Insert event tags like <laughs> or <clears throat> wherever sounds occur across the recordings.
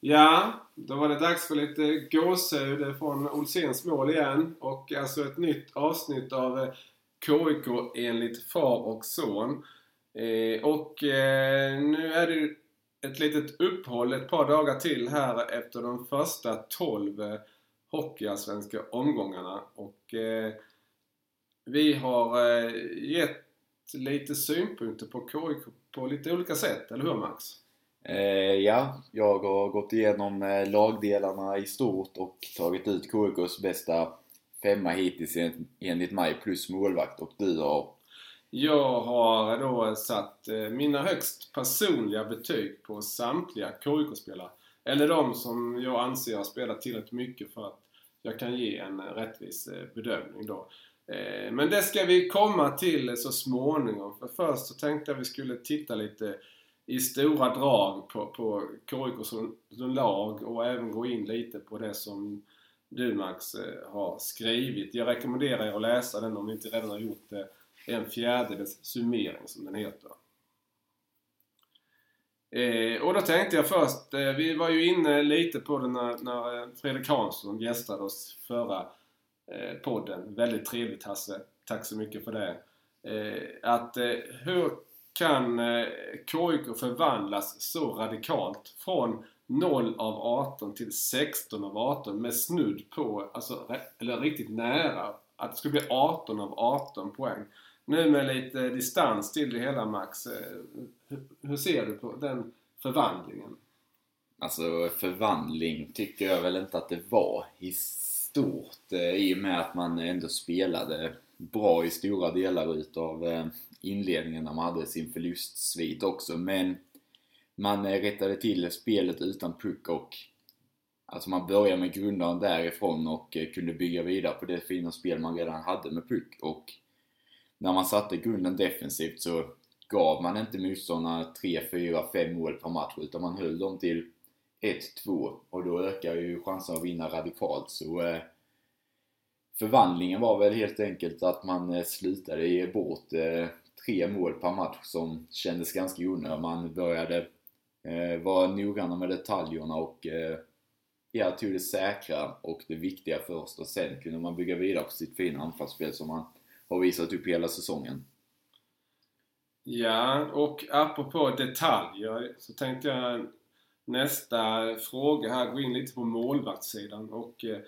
Ja, då var det dags för lite gåshud från Olséns mål igen. Och alltså ett nytt avsnitt av eh, KIK enligt far och son. Eh, och eh, nu är det ett litet uppehåll ett par dagar till här efter de första 12 eh, hockeyallsvenska omgångarna. Och eh, vi har eh, gett lite synpunkter på KIK på lite olika sätt, eller hur Max? Eh, ja, jag har gått igenom eh, lagdelarna i stort och tagit ut KIKs bästa femma hittills enligt mig plus målvakt och du har? Jag har då satt eh, mina högst personliga betyg på samtliga KIK-spelare. Eller de som jag anser har spelat tillräckligt mycket för att jag kan ge en eh, rättvis bedömning då. Men det ska vi komma till så småningom. För först så tänkte jag vi skulle titta lite i stora drag på, på KIK som, som lag och även gå in lite på det som du Max eh, har skrivit. Jag rekommenderar er att läsa den om ni inte redan har gjort det. En fjärdedels summering som den heter. Eh, och då tänkte jag först, eh, vi var ju inne lite på det när, när eh, Fredrik Hansson gästade oss förra eh, podden. Väldigt trevligt Hasse. Tack så mycket för det. Eh, att eh, hur kan eh, KIK förvandlas så radikalt från 0 av 18 till 16 av 18 med snudd på, alltså, eller riktigt nära, att det skulle bli 18 av 18 poäng. Nu med lite distans till det hela Max, eh, hur ser du på den förvandlingen? Alltså förvandling tycker jag väl inte att det var i stort eh, i och med att man ändå spelade bra i stora delar utav inledningen när man hade sin förlustsvit också men man eh, rättade till spelet utan puck och Alltså man började med grundaren därifrån och eh, kunde bygga vidare på det fina spel man redan hade med puck och när man satte grunden defensivt så gav man inte motståndarna 3, 4, 5 mål per match utan man höll dem till 1-2 och då ökar ju chansen att vinna radikalt. Så eh, förvandlingen var väl helt enkelt att man eh, slutade ge bort tre mål per match som kändes ganska onödiga. Man började eh, vara noggranna med detaljerna och eh, ja, tog det säkra och det viktiga först och sen kunde man bygga vidare på sitt fina anfallsspel som man har visat upp hela säsongen. Ja, och apropå detaljer så tänkte jag nästa fråga här gå in lite på målvaktssidan och eh,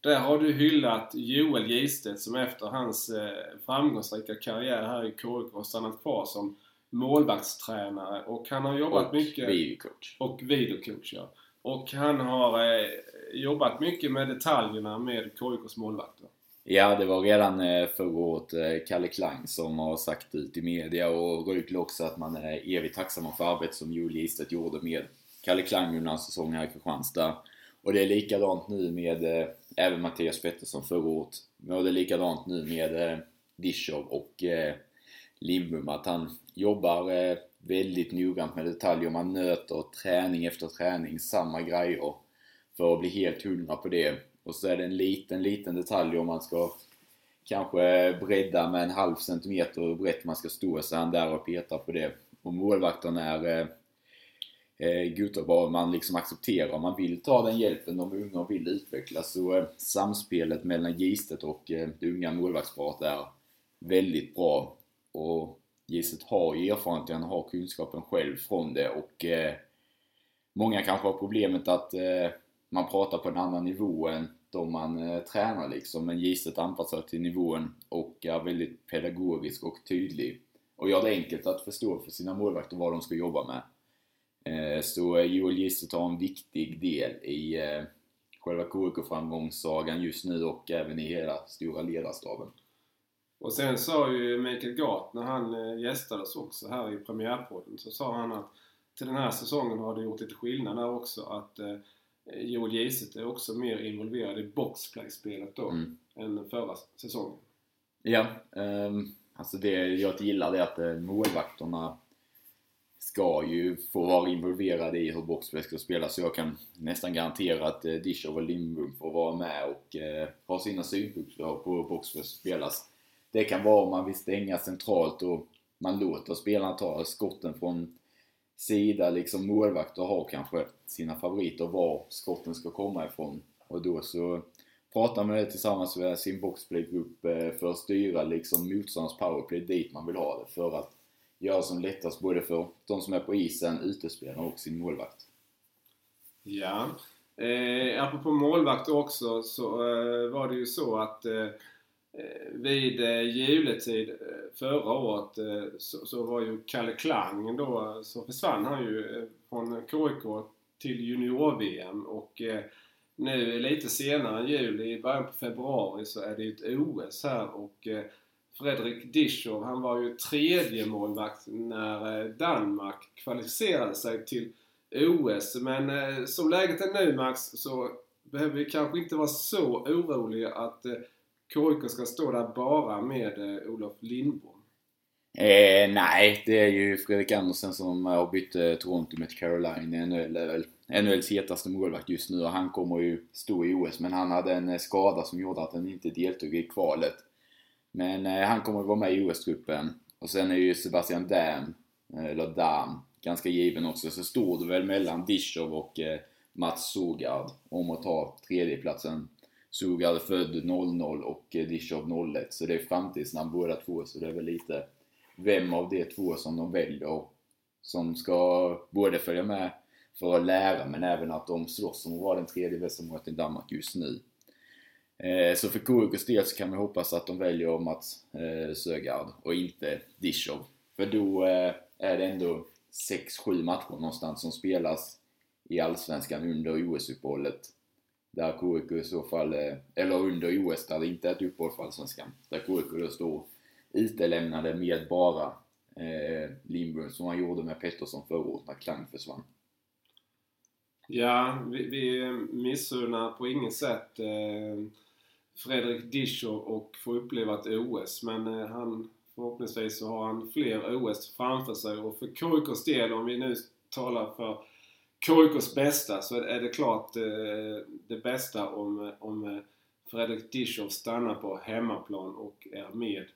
där har du hyllat Joel Gistedt som efter hans eh, framgångsrika karriär här i KIK har stannat kvar som målvaktstränare och han har jobbat och mycket... Videocoach. Och videocoach. ja. Och han har eh, jobbat mycket med detaljerna med KIKs målvakter. Ja, det var redan eh, förra året eh, Kalle Klang som har sagt ut i media och Rögle också att man är evigt tacksamma för arbetet som Joel Gistedt gjorde med Kalle Klang under hans säsong här i Kristianstad. Och det är likadant nu med eh, även Mattias Pettersson förra året. Och det är likadant nu med eh, Dishov och eh, Lindbom att han jobbar eh, väldigt noggrant med detaljer. Man nöter träning efter träning, samma grejer för att bli helt hundra på det. Och så är det en liten, liten detalj om man ska kanske bredda med en halv centimeter hur brett man ska stå så är han där och petar på det. Och målvakten är eh, eh, godtagbar, man liksom accepterar, man vill ta den hjälpen, de unga vill utvecklas. Så eh, samspelet mellan Gistet och eh, det unga målvaktsparet är väldigt bra. Och Gistet har ju erfarenheten, har kunskapen själv från det och eh, många kanske har problemet att eh, man pratar på en annan nivå än de man eh, tränar liksom. Men Gistet anpassar till nivån och är väldigt pedagogisk och tydlig. Och gör det enkelt att förstå för sina målvakter vad de ska jobba med. Eh, så Joel Gistet har en viktig del i eh, själva KIK-framgångssagan just nu och även i hela stora ledarstaben. Och sen sa ju Mikael Gart när han eh, gästade oss också här i premiärpodden så sa han att till den här säsongen har det gjort lite skillnad där också att Joel Giset är också mer involverad i boxplay-spelet då mm. än förra säsongen. Ja, um, alltså det jag gillar det är att målvakterna ska ju få vara involverade i hur boxplay ska spelas. Så jag kan nästan garantera att eh, Dishov och Lindbom får vara med och eh, ha sina synpunkter på hur boxplay spelas. Det kan vara om man vill stänga centralt och man låter spelarna ta skotten från sida liksom målvakter har kanske sina favoriter var skotten ska komma ifrån. Och då så pratar man det tillsammans med sin boxplaygrupp eh, för att styra liksom motståndarens powerplay dit man vill ha det. För att göra som lättast både för de som är på isen, utespelarna och sin målvakt. Ja. Eh, apropå målvakt också så eh, var det ju så att eh, eh vid eh, juletid eh, förra året eh, så, så, var ju Kalle Klang då, eh, så försvann han ju från KIK till junior-VM och nu lite senare än jul, i början på februari, så är det ju ett OS här och Fredrik Dischow, han var ju tredje målvakt när eh, Danmark kvalificerade sig till OS. Men eh, som läget är nu Max så behöver vi kanske inte vara så oroliga att eh, KIK ska stå där bara med eh, Olof Lindbom. Eh, nej, det är ju Fredrik Andersen som har bytt eh, Toronto med Caroline. NHL är väl NHLs hetaste målvakt just nu och han kommer ju stå i OS men han hade en eh, skada som gjorde att han inte deltog i kvalet. Men eh, han kommer att vara med i OS-truppen. Och sen är ju Sebastian Dam, eh, eller Dam, ganska given också. Så stod det väl mellan Dishov och eh, Mats Sogard om att ta tredjeplatsen. Sogard är född 00 och eh, Dishov 01. Så det är framtidsnamn båda två. Så det är väl lite vem av de två som de väljer som ska både följa med för att lära men även att de slåss om att vara den tredje bästa målvakten i Danmark just nu. Eh, så för KUKs del så kan man hoppas att de väljer Mats eh, Sögaard och inte Dishov. För då eh, är det ändå 6-7 matcher någonstans som spelas i Allsvenskan under OS-uppehållet. Där KUK i så fall, eller under OS där det inte är ett uppehåll för Allsvenskan. Där KUK då står utelämnade med bara eh, som han gjorde med Pettersson förra året när Klang försvann. Ja, vi, vi missunnar på inget sätt eh, Fredrik Discher och få uppleva ett OS men eh, han Förhoppningsvis så har han fler OS framför sig och för KIKs del, om vi nu talar för KIKs bästa, så är det klart eh, det bästa om, eh, om Fredrik Dischow stannar på hemmaplan och är med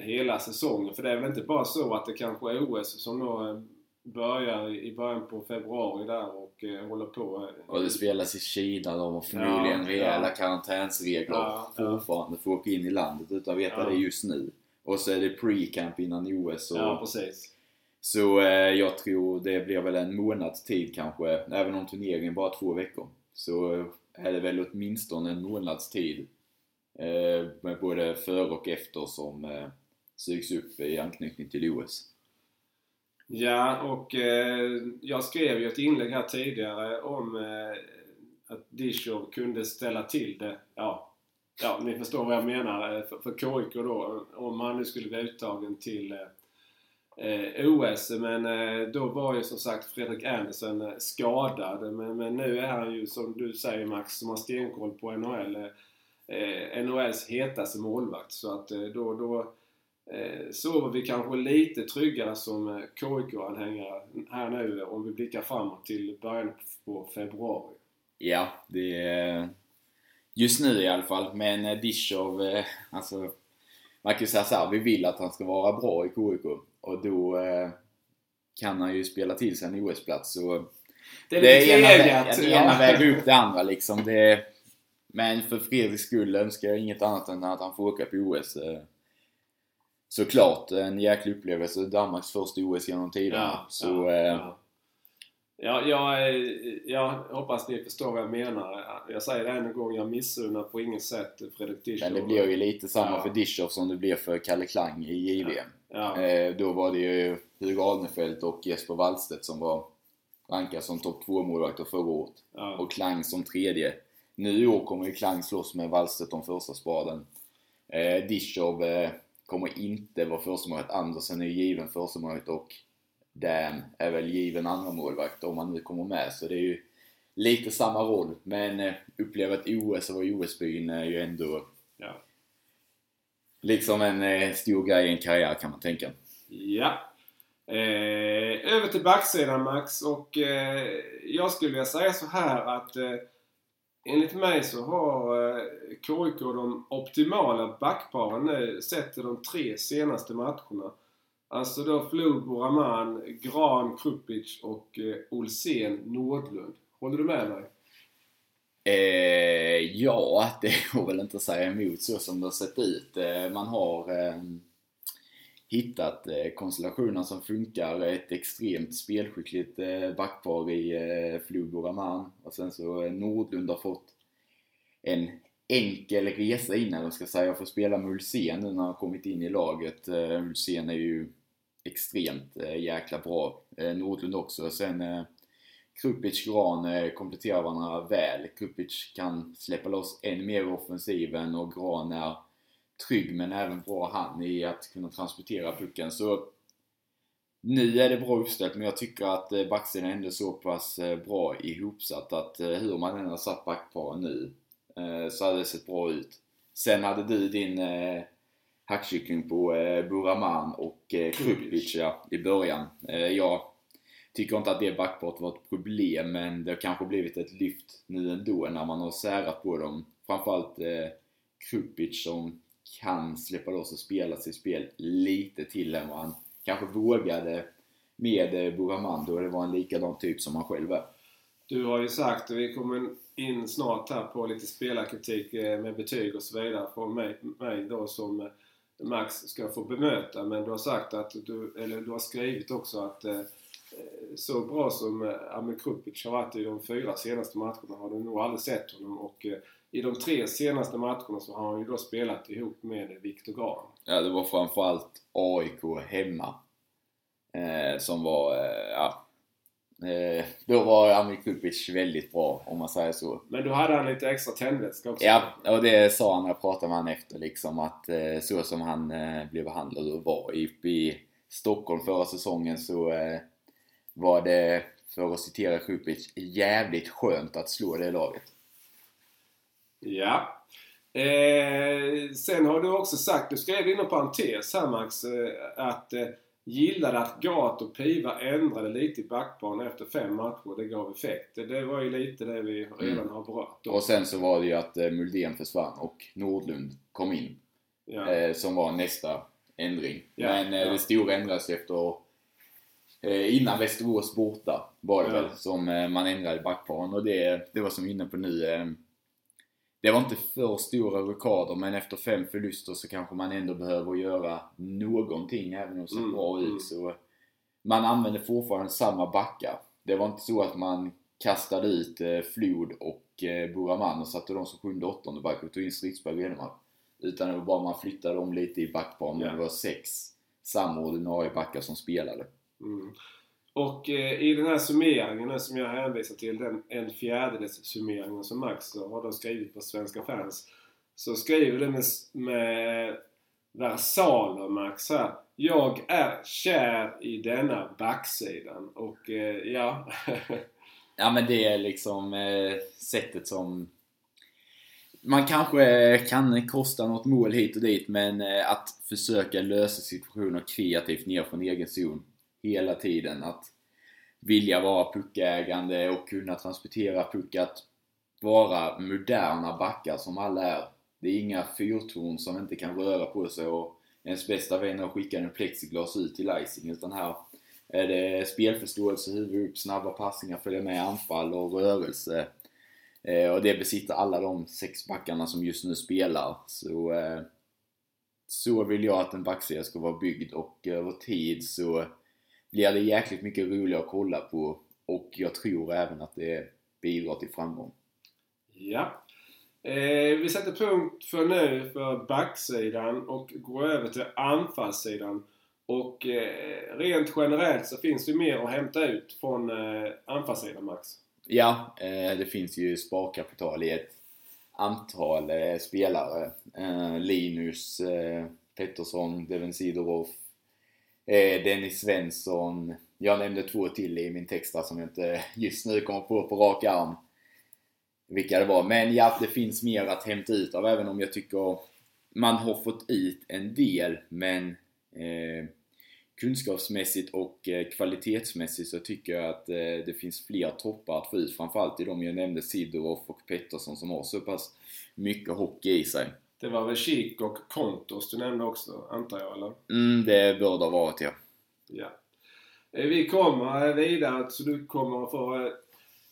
hela säsongen. För det är väl inte bara så att det kanske är OS som då börjar i början på februari där och eh, håller på. Och det spelas i Kina, de har förmodligen ja, rejäla ja. karantänsregler ja, fortfarande ja. för att åka in i landet utan att veta ja. det just nu. Och så är det pre-camp innan OS. Och, ja, precis. Så eh, jag tror det blir väl en månads tid kanske, även om turneringen bara två veckor. Så är det väl åtminstone en månads tid eh, med både före och efter som eh, sugs upp i anknytning till OS. Ja, och eh, jag skrev ju ett inlägg här tidigare om eh, att Dishov kunde ställa till det. Ja, ja, ni förstår vad jag menar. Eh, för, för KIK då, om han nu skulle bli uttagen till eh, eh OS. Men eh, då var ju som sagt Fredrik Andersen eh, skadad. Men, men, nu är han ju som du säger Max, som har stenkoll på NHL. Eh, NHLs hetaste målvakt. Så att eh, då, då sover vi kanske lite tryggare som KIK-anhängare här nu om vi blickar framåt till början på februari. Ja, det är Just nu i alla fall. Men eh, Dishov, eh, alltså man kan ju säga såhär, vi vill att han ska vara bra i KIK och då eh, kan han ju spela till sig en OS-plats. Så det, är det ena, väger, det ena väger upp det andra liksom. Det, men för Fredriks skull önskar jag inget annat än att han får åka på OS. Såklart en jäklig upplevelse. Danmarks första OS genom tiderna. Ja, så, ja, ja. Ja, jag, jag hoppas ni förstår vad jag menar. Jag säger det än en gång, jag missunnar på inget sätt Fredrik Dischow. Men det blir ju lite samma ja. för Dischow som det blir för Kalle Klang i JVM. Ja. Eh, då var det ju Hugo Alnefelt och Jesper Wallstedt som var rankade som topp 2-målvakter förra året. Och Klang som tredje. Nu i år kommer ju Klang slåss med Wallstedt om första spaden. Eh, Dischow eh, kommer inte vara första målvakt. Andersen är given första målvakt och Dan är väl given andra målvakt om han nu kommer med. Så det är ju lite samma roll. Men eh, uppleva ett OS och vara OS-byn är ju ändå ja. liksom en eh, stor grej i en karriär kan man tänka. Ja. Eh, över till backsidan Max och eh, jag skulle vilja säga så här att eh, enligt mig så har eh, KIK de optimala backparen nu sett till de tre senaste matcherna. Alltså då Flobo, Raman, Gran, Krupic och eh, Olsen Olsén, Nordlund. Håller du med mig? Eh, ja, <laughs> det går väl inte att säga emot så som det har sett ut. Man har eh, hittat eh, konstellationen konstellationer som funkar. Ett extremt spelskickligt eh, backpar i eh, Flug och Raman. Och sen så Nordlund har fått en enkel resa in, eller ska säga, för att spela med Ulsén nu när han kommit in i laget. Eh, Ulsén är ju extremt jäkla bra. Nordlund också. Sen Krupic Gran kompletterar varandra väl. Krupic kan släppa loss än mer i offensiven och Gran är trygg men även bra han i att kunna transportera pucken. Så nu är det bra uppställt men jag tycker att eh, backsidan är ändå så pass eh, bra ihopsatt att eh, hur man än har satt backparen nu så hade det sett bra ut. Sen hade du din hackkyckling på Buraman och Krupic ja, i början. Jag tycker inte att det backparet var ett problem men det har kanske blivit ett lyft nu ändå när man har särat på dem. Framförallt Krupic som kan släppa loss och spela sitt spel lite till än vad han kanske vågade med eh, Buramando. Det var en likadan typ som han själv är. Du har ju sagt, och vi kommer in snart här på lite spelarkritik eh, med betyg och så vidare från mig, mig då som eh, Max ska få bemöta. Men du har sagt att du, eller du har skrivit också att så bra som Amir Krupic har varit i de fyra senaste matcherna har du nog aldrig sett honom. Och i de tre senaste matcherna så har han ju då spelat ihop med Viktor Grahn. Ja, det var framförallt AIK hemma eh, som var, eh, ja. Eh, då var Amir Krupic väldigt bra om man säger så. Men då hade han lite extra tändvätska också. Ja, och det sa han när jag pratade med honom efter liksom att eh, så som han eh, blev behandlad och var uppe i Stockholm förra säsongen så eh, var det, för att citera Krupic, jävligt skönt att slå det laget. Ja. Eh, sen har du också sagt, du skrev inom parentes här Max, eh, att eh, gillade att Gat och Piva ändrade lite i backbanan efter fem matcher. Det gav effekt. Det, var ju lite det vi redan Mm. har berört. Och sen så var det ju att eh, Muldén försvann och Nordlund kom in. ja. eh, som var nästa ändring. Ja, Men eh, ja. det stora ändrades efter eh, innan Västerås borta var det väl som eh, man ändrade backparen och det, det var som vi inne på nu. Det var inte för stora rockader men efter fem förluster så kanske man ändå behöver göra någonting även om det ser Mm, bra ut. mm. Så man använde fortfarande samma backar. Det var inte så att man kastade ut eh, Flod och eh, Buraman och satte dem som sjunde och åttonde back och tog in Stridsberg och Enemark. Utan det var bara man flyttade dem lite i backplan men Ja. det var sex samma ordinarie backar som spelade. Mm. Och eh, i den här summeringen nu som jag hänvisar till, den en fjärdedels summeringen som Max då har då skrivit på Svenska fans. Så skriver du med, med versaler Max här. Jag är kär i denna backsidan. Och eh, ja. <laughs> Ja men det är liksom eh, sättet som man kanske kan kosta något mål hit och dit men eh, att försöka lösa situationer kreativt ner från egen zon hela tiden. Att vilja vara puckägande och kunna transportera puck. Att vara moderna backar som alla är. Det är inga fyrtorn som inte kan röra på sig och ens bästa vän har skickat en plexiglas ut till icing utan här är det spelförståelse, huvud upp, snabba passningar, följa med anfall och rörelse. Eh, och det besitter alla de sex backarna som just nu spelar. Så, eh, så vill jag att en backserie ska vara byggd och eh, över tid så blir det jäkligt mycket roligare att kolla på och jag tror även att det bidrar till framgång. ja. Eh, vi sätter punkt för nu för backsidan och går över till anfallssidan. Och eh, rent generellt så finns det mer att hämta ut från eh, anfallssidan Max. Ja, eh, det finns ju sparkapital i ett antal eh, spelare. Eh, Linus eh, Pettersson, Devin Sidorov, Eh, Dennis Svensson. Jag nämnde två till i min text där som jag inte just nu kommer på på rak arm vilka det var. Men ja, det finns mer att hämta ut av även om jag tycker man har fått ut en del men eh, kunskapsmässigt och eh, kvalitetsmässigt så tycker jag att eh, det finns fler toppar att få ut. Framförallt i de jag nämnde, Sidorov och Pettersson som har så pass mycket hockey i sig. Det var väl Kik och Kontos du nämnde också, antar jag eller? Mm, det bör det ha varit ja. Ja. Eh, Vi kommer vidare så du kommer få eh,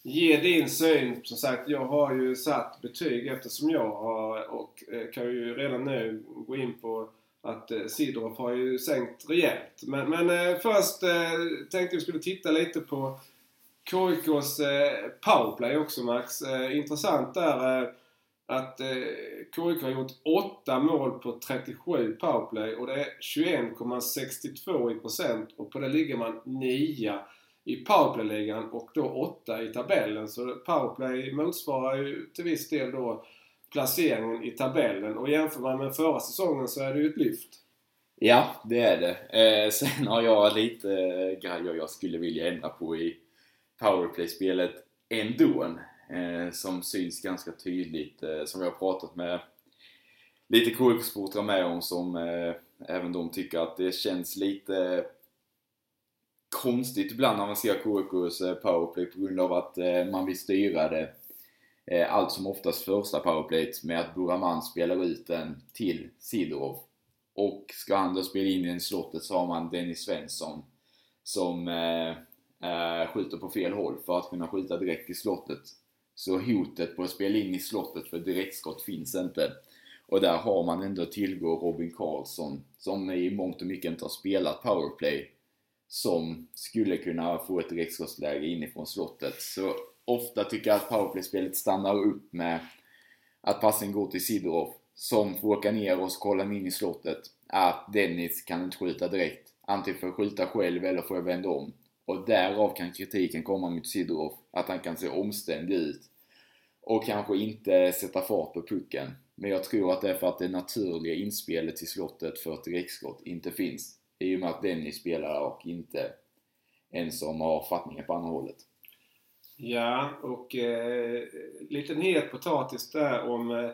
ge din syn. Som sagt, jag har ju satt betyg eftersom jag har och eh, kan ju redan nu gå in på att eh, Sidorov har ju sänkt rejält. Men, men eh, först eh, tänkte vi skulle titta lite på KIKs eh, powerplay också Max. Eh, intressant där eh, att eh, KIK har gjort 8 mål på 37 powerplay och det är 21,62 i procent och på det ligger man 9 i powerplayligan och då 8 i tabellen. Så powerplay motsvarar ju till viss del då placeringen i tabellen och jämför man med förra säsongen så är det ju ett lyft. Ja, det är det. Eh, sen har jag lite eh, grejer jag skulle vilja ändra på i powerplay-spelet ändå. Eh, som syns ganska tydligt, eh, som jag har pratat med lite KIK-supportrar med om som eh, även de tycker att det känns lite konstigt ibland när man ser KIKs eh, powerplay på grund av att eh, man vill styra det eh, allt som oftast första powerplayet med att Buraman spelar ut den till Sidorov. Och ska han då spela in den i slottet så har man Dennis Svensson som eh, eh, skjuter på fel håll för att kunna skjuta direkt i slottet. Så hotet på att spela in i slottet för direktskott finns inte. Och där har man ändå tillgå Robin Karlsson som i mångt och mycket inte har spelat powerplay som skulle kunna få ett direktskottsläge inifrån slottet. Så ofta tycker jag att powerplay-spelet stannar upp med att passen går till Sidorov som får åka ner och kolla in i slottet. Att Dennis kan inte skjuta direkt. Antingen får jag skjuta själv eller får jag vända om. Och därav kan kritiken komma mot Sidorov. Att han kan se omständig ut. Och kanske inte sätta fart på pucken. Men jag tror att det är för att det naturliga inspelet till slottet för ett direktskott inte finns. I och med att Dennis spelar och inte en som har fattningen på andra hållet. Ja, och eh, liten het potatis där om eh,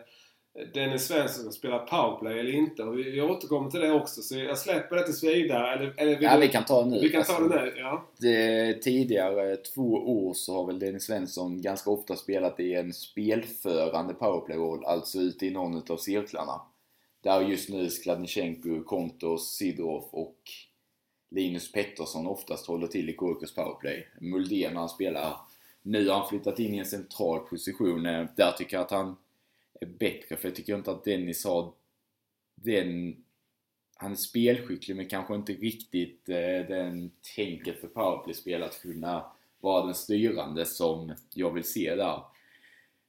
Dennis Svensson ska spela powerplay eller inte. Och vi, vi återkommer till det också, så jag släpper det tills vidare. Eller, eller vill Ja, vi kan ta det nu. vi kan ta Alltså, det nu. Ja. det, tidigare två år så har väl Dennis Svensson ganska ofta spelat i en spelförande powerplay-roll, alltså ute i någon av cirklarna. Där just nu Skladnichenko, Kontos, Sidorov och Linus Pettersson oftast håller till i KIKs powerplay. Muldén han spelar. Nu har han flyttat in i en central position. Eh, Där tycker jag att han är bättre, för jag tycker inte att Dennis har den... Han är spelskicklig men kanske inte riktigt eh, den tänket för powerplay-spel att kunna vara den styrande som jag vill se där.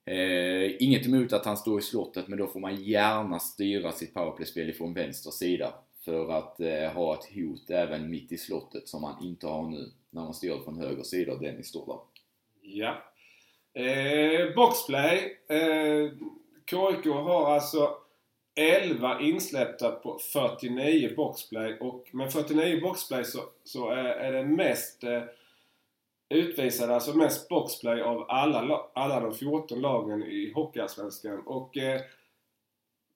Eh, inget emot att han står i slottet men då får man gärna styra sitt powerplay-spel ifrån vänster sida. För att eh, ha ett hot även mitt i slottet som man inte har nu när man styr från höger sida och Dennis står där. ja. Eh, boxplay. Eh, KIK har alltså 11 insläppta på 49 boxplay. Och med 49 boxplay så, så är, är det mest eh, utvisade, alltså mest boxplay av alla, la- alla de 14 lagen i Hockeyallsvenskan. Och eh,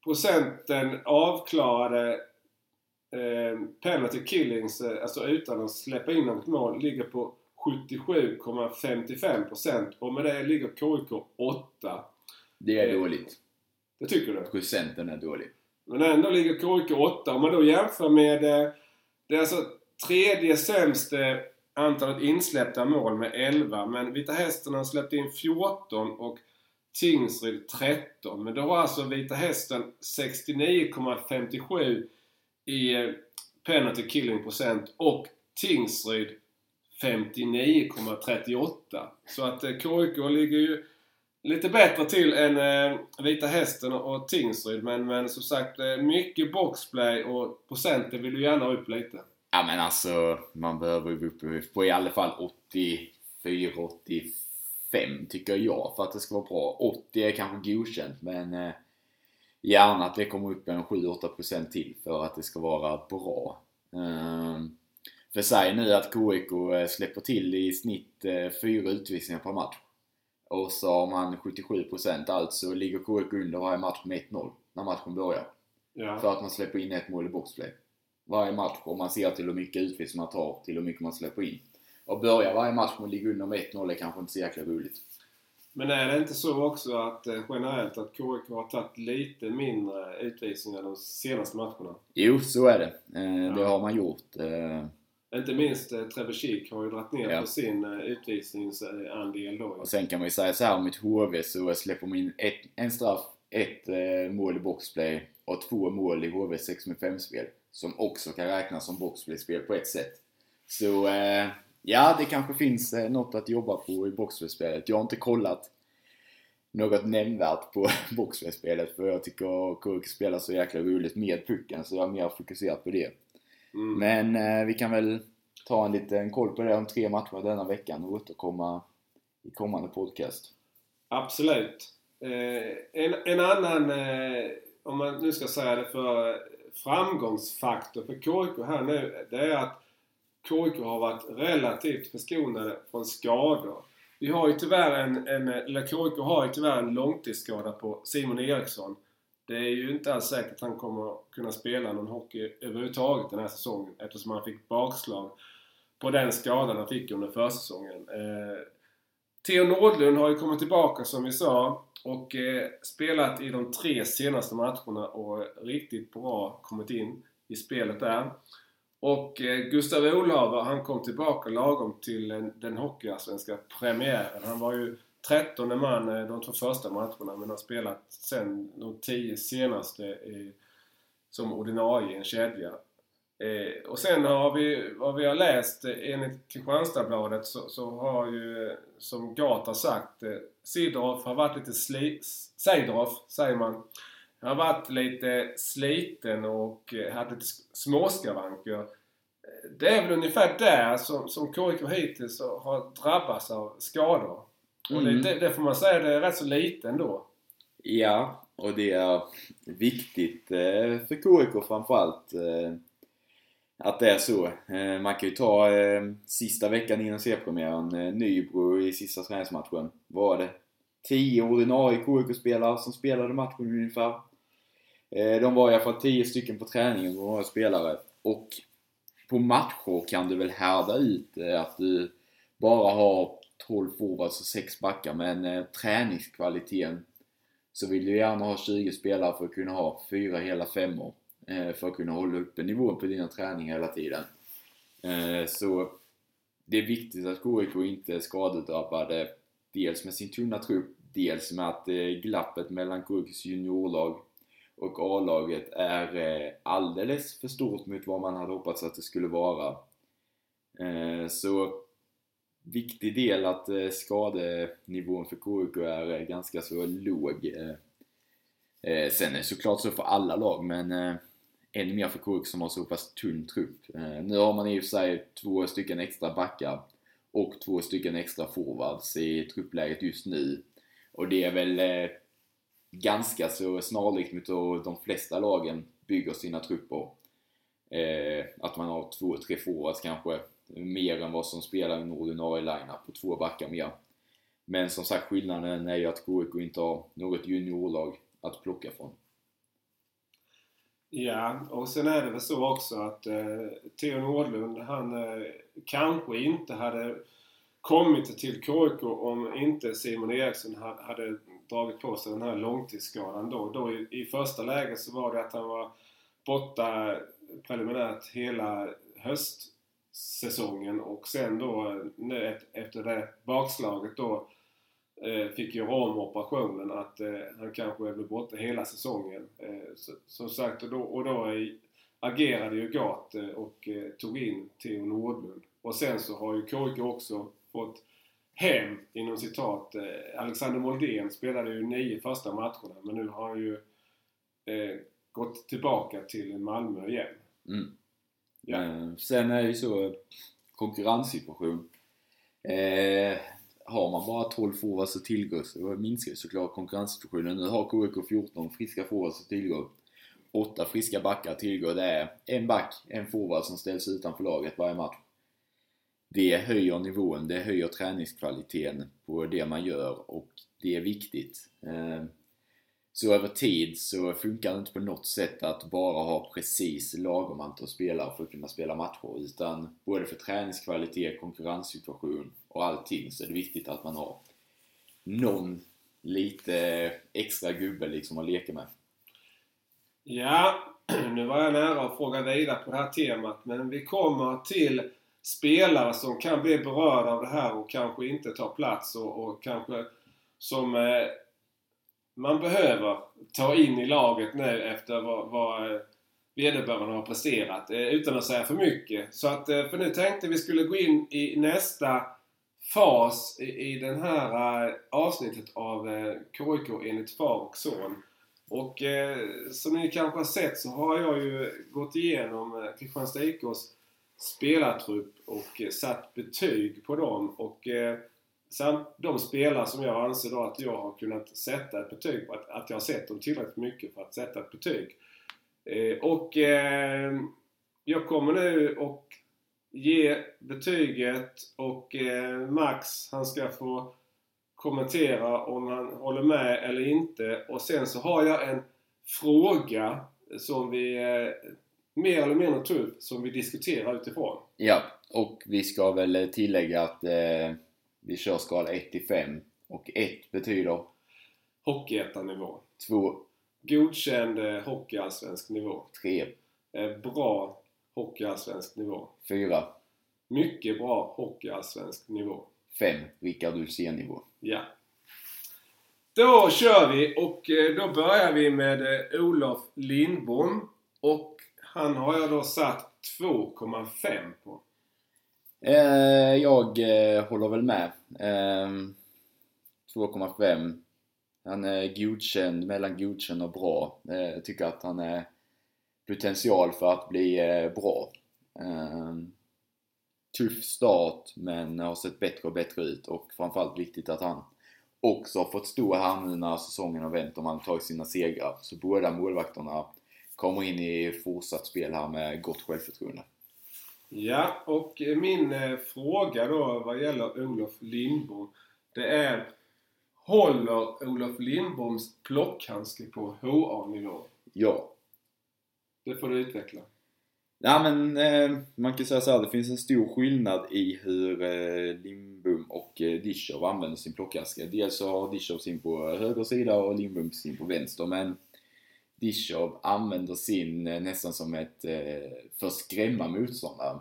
procenten avklarade eh, penalty killings, eh, alltså utan att släppa in något mål, ligger på 77,55% och med det ligger KIK 8. Det är Eh, dåligt. Det tycker du? Procenten är dålig. Men ändå ligger KIK 8. Om man då jämför med... eh, Det är alltså tredje sämsta antalet insläppta mål med 11. Men Vita Hästen har släppt in 14 och Tingsryd 13. Men då har alltså Vita Hästen 69,57 i eh, penalty killing procent och Tingsryd 59,38. Så att eh, KIK ligger ju lite bättre till än eh, Vita Hästen och, Tingsryd. Men, men som sagt, eh, mycket boxplay och procenten vill du gärna ha upp lite. Ja men alltså, man behöver ju upp på i alla fall 84-85 tycker jag för att det ska vara bra. 80 är kanske godkänt men eh, gärna att det kommer upp en 7-8% till för att det ska vara bra. Um, för säg nu att KIK eh, släpper till i snitt eh, fyra utvisningar per match. Och så har man 77% alltså ligger KIK under varje match med 1-0 när matchen börjar. Ja. För att man släpper in ett mål i boxplay. Varje match och man ser till hur mycket utvisning man tar, till hur mycket man släpper in. Och börjar varje match med att ligga under med 1-0 är kanske inte så jäkla roligt. Men är det inte så också att eh, generellt att KIK har tagit lite mindre utvisningar de senaste matcherna? Jo, så är det. Eh, Det har man gjort. Eh, Inte minst eh, Trevor har ju dragit ner Ja. på sin eh, utvisningsandel då. Och sen kan man ju säga så här om ett HV så släpper man in ett, en straff, ett eh, mål i boxplay och två mål i HV 6 med 5 spel Som också kan räknas som boxplay-spel på ett sätt. Så eh, ja, det kanske finns eh, något att jobba på i boxplay-spelet. Jag har inte kollat något nämnvärt på <laughs> boxplay-spelet för jag tycker KIK spelar så jäkla roligt med pucken så jag är mer fokuserad på det. Mm. Men eh, vi kan väl ta en liten koll på det om tre matcher denna veckan och återkomma i kommande podcast. Absolut. Eh, en, en annan, eh, om man nu ska säga det för framgångsfaktor för KIK här nu, det är att KIK har varit relativt förskonade från skador. Vi har ju tyvärr en, en eller KIK har ju tyvärr en långtidsskada på Simon Eriksson. Det är ju inte alls säkert att han kommer kunna spela någon hockey överhuvudtaget den här säsongen eftersom han fick bakslag på den skadan han fick under försäsongen. Eh, Theo Nordlund har ju kommit tillbaka som vi sa och eh, spelat i de tre senaste matcherna och riktigt bra kommit in i spelet där. Och eh, Gustav Olaver han kom tillbaka lagom till den, den hockeyallsvenska premiären. Han var ju 13 man eh, de två första matcherna men har spelat sen de tio senaste i, som ordinarie i en kedja. Eh, och sen har vi, vad vi har läst eh, enligt Kristianstadsbladet så, så har ju, eh, som Gata har sagt, eh, Sidorf har varit lite sli... Seidorf, säger man. Han har varit lite sliten och eh, haft lite småskavanker. Det är väl ungefär där som, som KIK hittills har drabbats av skador. Och det, Mm. det, det får man säga, det är rätt så lite ändå. Ja, och det är viktigt eh, för KIK framförallt eh, att det är så. Eh, Man kan ju ta sista veckan innan seriepremiären, eh, Nybro i sista träningsmatchen. Var det 10 ordinarie KIK-spelare som spelade matchen ungefär. De var i alla fall 10 stycken på träningen, ordinarie spelare. Och på matcher kan du väl härda ut att du bara har 12 forwards och 6 backar, men eh, träningskvaliteten så vill du gärna ha 20 spelare för att kunna ha fyra hela femmor. Eh, för att kunna hålla uppe nivån på dina träningar hela tiden. Eh, så det är viktigt att KIK inte är skadedrabbade. Dels med sin tunna trupp, dels med att eh, glappet mellan KIKs juniorlag och A-laget är eh, alldeles för stort mot vad man hade hoppats att det skulle vara. Eh, så viktig del att eh, skadenivån för KUK är eh, ganska så låg. Eh, eh, sen är det såklart så för alla lag, men eh, ännu mer för KUK som har så pass tunn trupp. Nu har man i och för sig två stycken extra backar och två stycken extra forwards i truppläget just nu. Och det är väl ganska så snarlikt mot hur de flesta lagen bygger sina trupper. Eh, att man har två, tre forwards kanske, mer än vad som spelar i en ordinarie lineup på två backar mer. Men som sagt, skillnaden är ju att KIK inte har något juniorlag att plocka från. Ja, och sen är det väl så också att eh, Theo Nordlund, han eh, kanske inte hade kommit till KIK om inte Simon Eriksson ha, hade dragit på sig den här långtidsskadan då. då i, I första läget så var det att han var borta preliminärt hela säsongen och sen då eh, nu efter det bakslaget då eh, fick göra om operationen att eh, han kanske blev borta hela säsongen. Som sagt, och då, och då agerade ju Gat och tog in Theo Nordlund. Och sen så har ju KIK också fått hem, inom citat, Alexander Moldén spelade ju nio första matcherna men nu har han ju gått tillbaka till Malmö igen. Mm. Ja. Eh, sen är det ju så, konkurrenssituation. Eh, har man bara 12 forwards att tillgå så minskar ju såklart konkurrenssituationen. Nu har KIK 14 friska forwards att tillgå. 8 friska backar att tillgå. Det är en back, en forward som ställs utanför laget varje match. Det höjer nivån, det höjer träningskvaliteten på det man gör och det är viktigt. Eh, så över tid så funkar det inte på något sätt att bara ha precis lagom antal spelare för att kunna spela matcher. Utan både för träningskvalitet, konkurrenssituation och allting så är det viktigt att man har någon lite extra gubbe liksom att leka med. Ja, <clears throat> nu var jag nära att fråga vidare på det här temat men vi kommer till spelare som kan bli berörda av det här och kanske inte tar plats och, och kanske som eh, man behöver ta in i laget nu efter vad, vad eh, vederbörande har presterat. Eh, utan att säga för mycket. Så att, eh, för nu tänkte vi skulle gå in i nästa fas i, i den här avsnittet av KIK enligt far och son. Och som ni kanske har sett så har jag ju gått igenom Kristianstads Kristianstad IKs spelartrupp och satt betyg på dem. Och samt de spelare som jag anser då att jag har kunnat sätta ett betyg på, att, att jag har sett dem tillräckligt mycket för att sätta ett betyg. Eh, och ehm, jag kommer nu och ge betyget och eh, Max han ska få kommentera om han håller med eller inte. Och sen så har jag en fråga som vi eh, mer eller mindre tar upp som vi diskuterar utifrån. Ja, och vi ska väl tillägga att eh, vi kör skala 1 till 5 och 1 betyder? Hockeyettanivå. 2. Godkänd eh, hockeyallsvensk nivå. 3. Eh, bra hockeyallsvensk nivå. 4. Mycket bra hockeyallsvensk nivå. 5. Rickard Ulfsén-nivå. Ja. Då kör vi och eh, då börjar vi med eh, Olof Lindbom. Och han har jag då satt 2,5 på. Eh, jag eh, håller väl med. Eh, 2,5. Han är godkänd, mellan godkänd och bra. Eh, jag tycker att han är potential för att bli eh, bra. Ehm, tuff start men har sett bättre och bättre ut och framförallt viktigt att han också har fått stå här nu när säsongen har vänt och man tagit sina segrar. Så båda målvakterna kommer in i fortsatt spel här med gott självförtroende. Ja, och min eh, fråga då vad gäller Olof Lindbom det är Håller Olof Lindboms plockhandske på HA-nivå? Ja. Det får du utveckla. Ja men eh, man kan säga så här, det finns en stor skillnad i hur eh, Lindbom och eh, använder sin plockhandske. Dels så har Dishov sin på höger sida och Lindbom sin på vänster men Dishov använder sin eh, nästan som ett eh, för att skrämma motståndaren.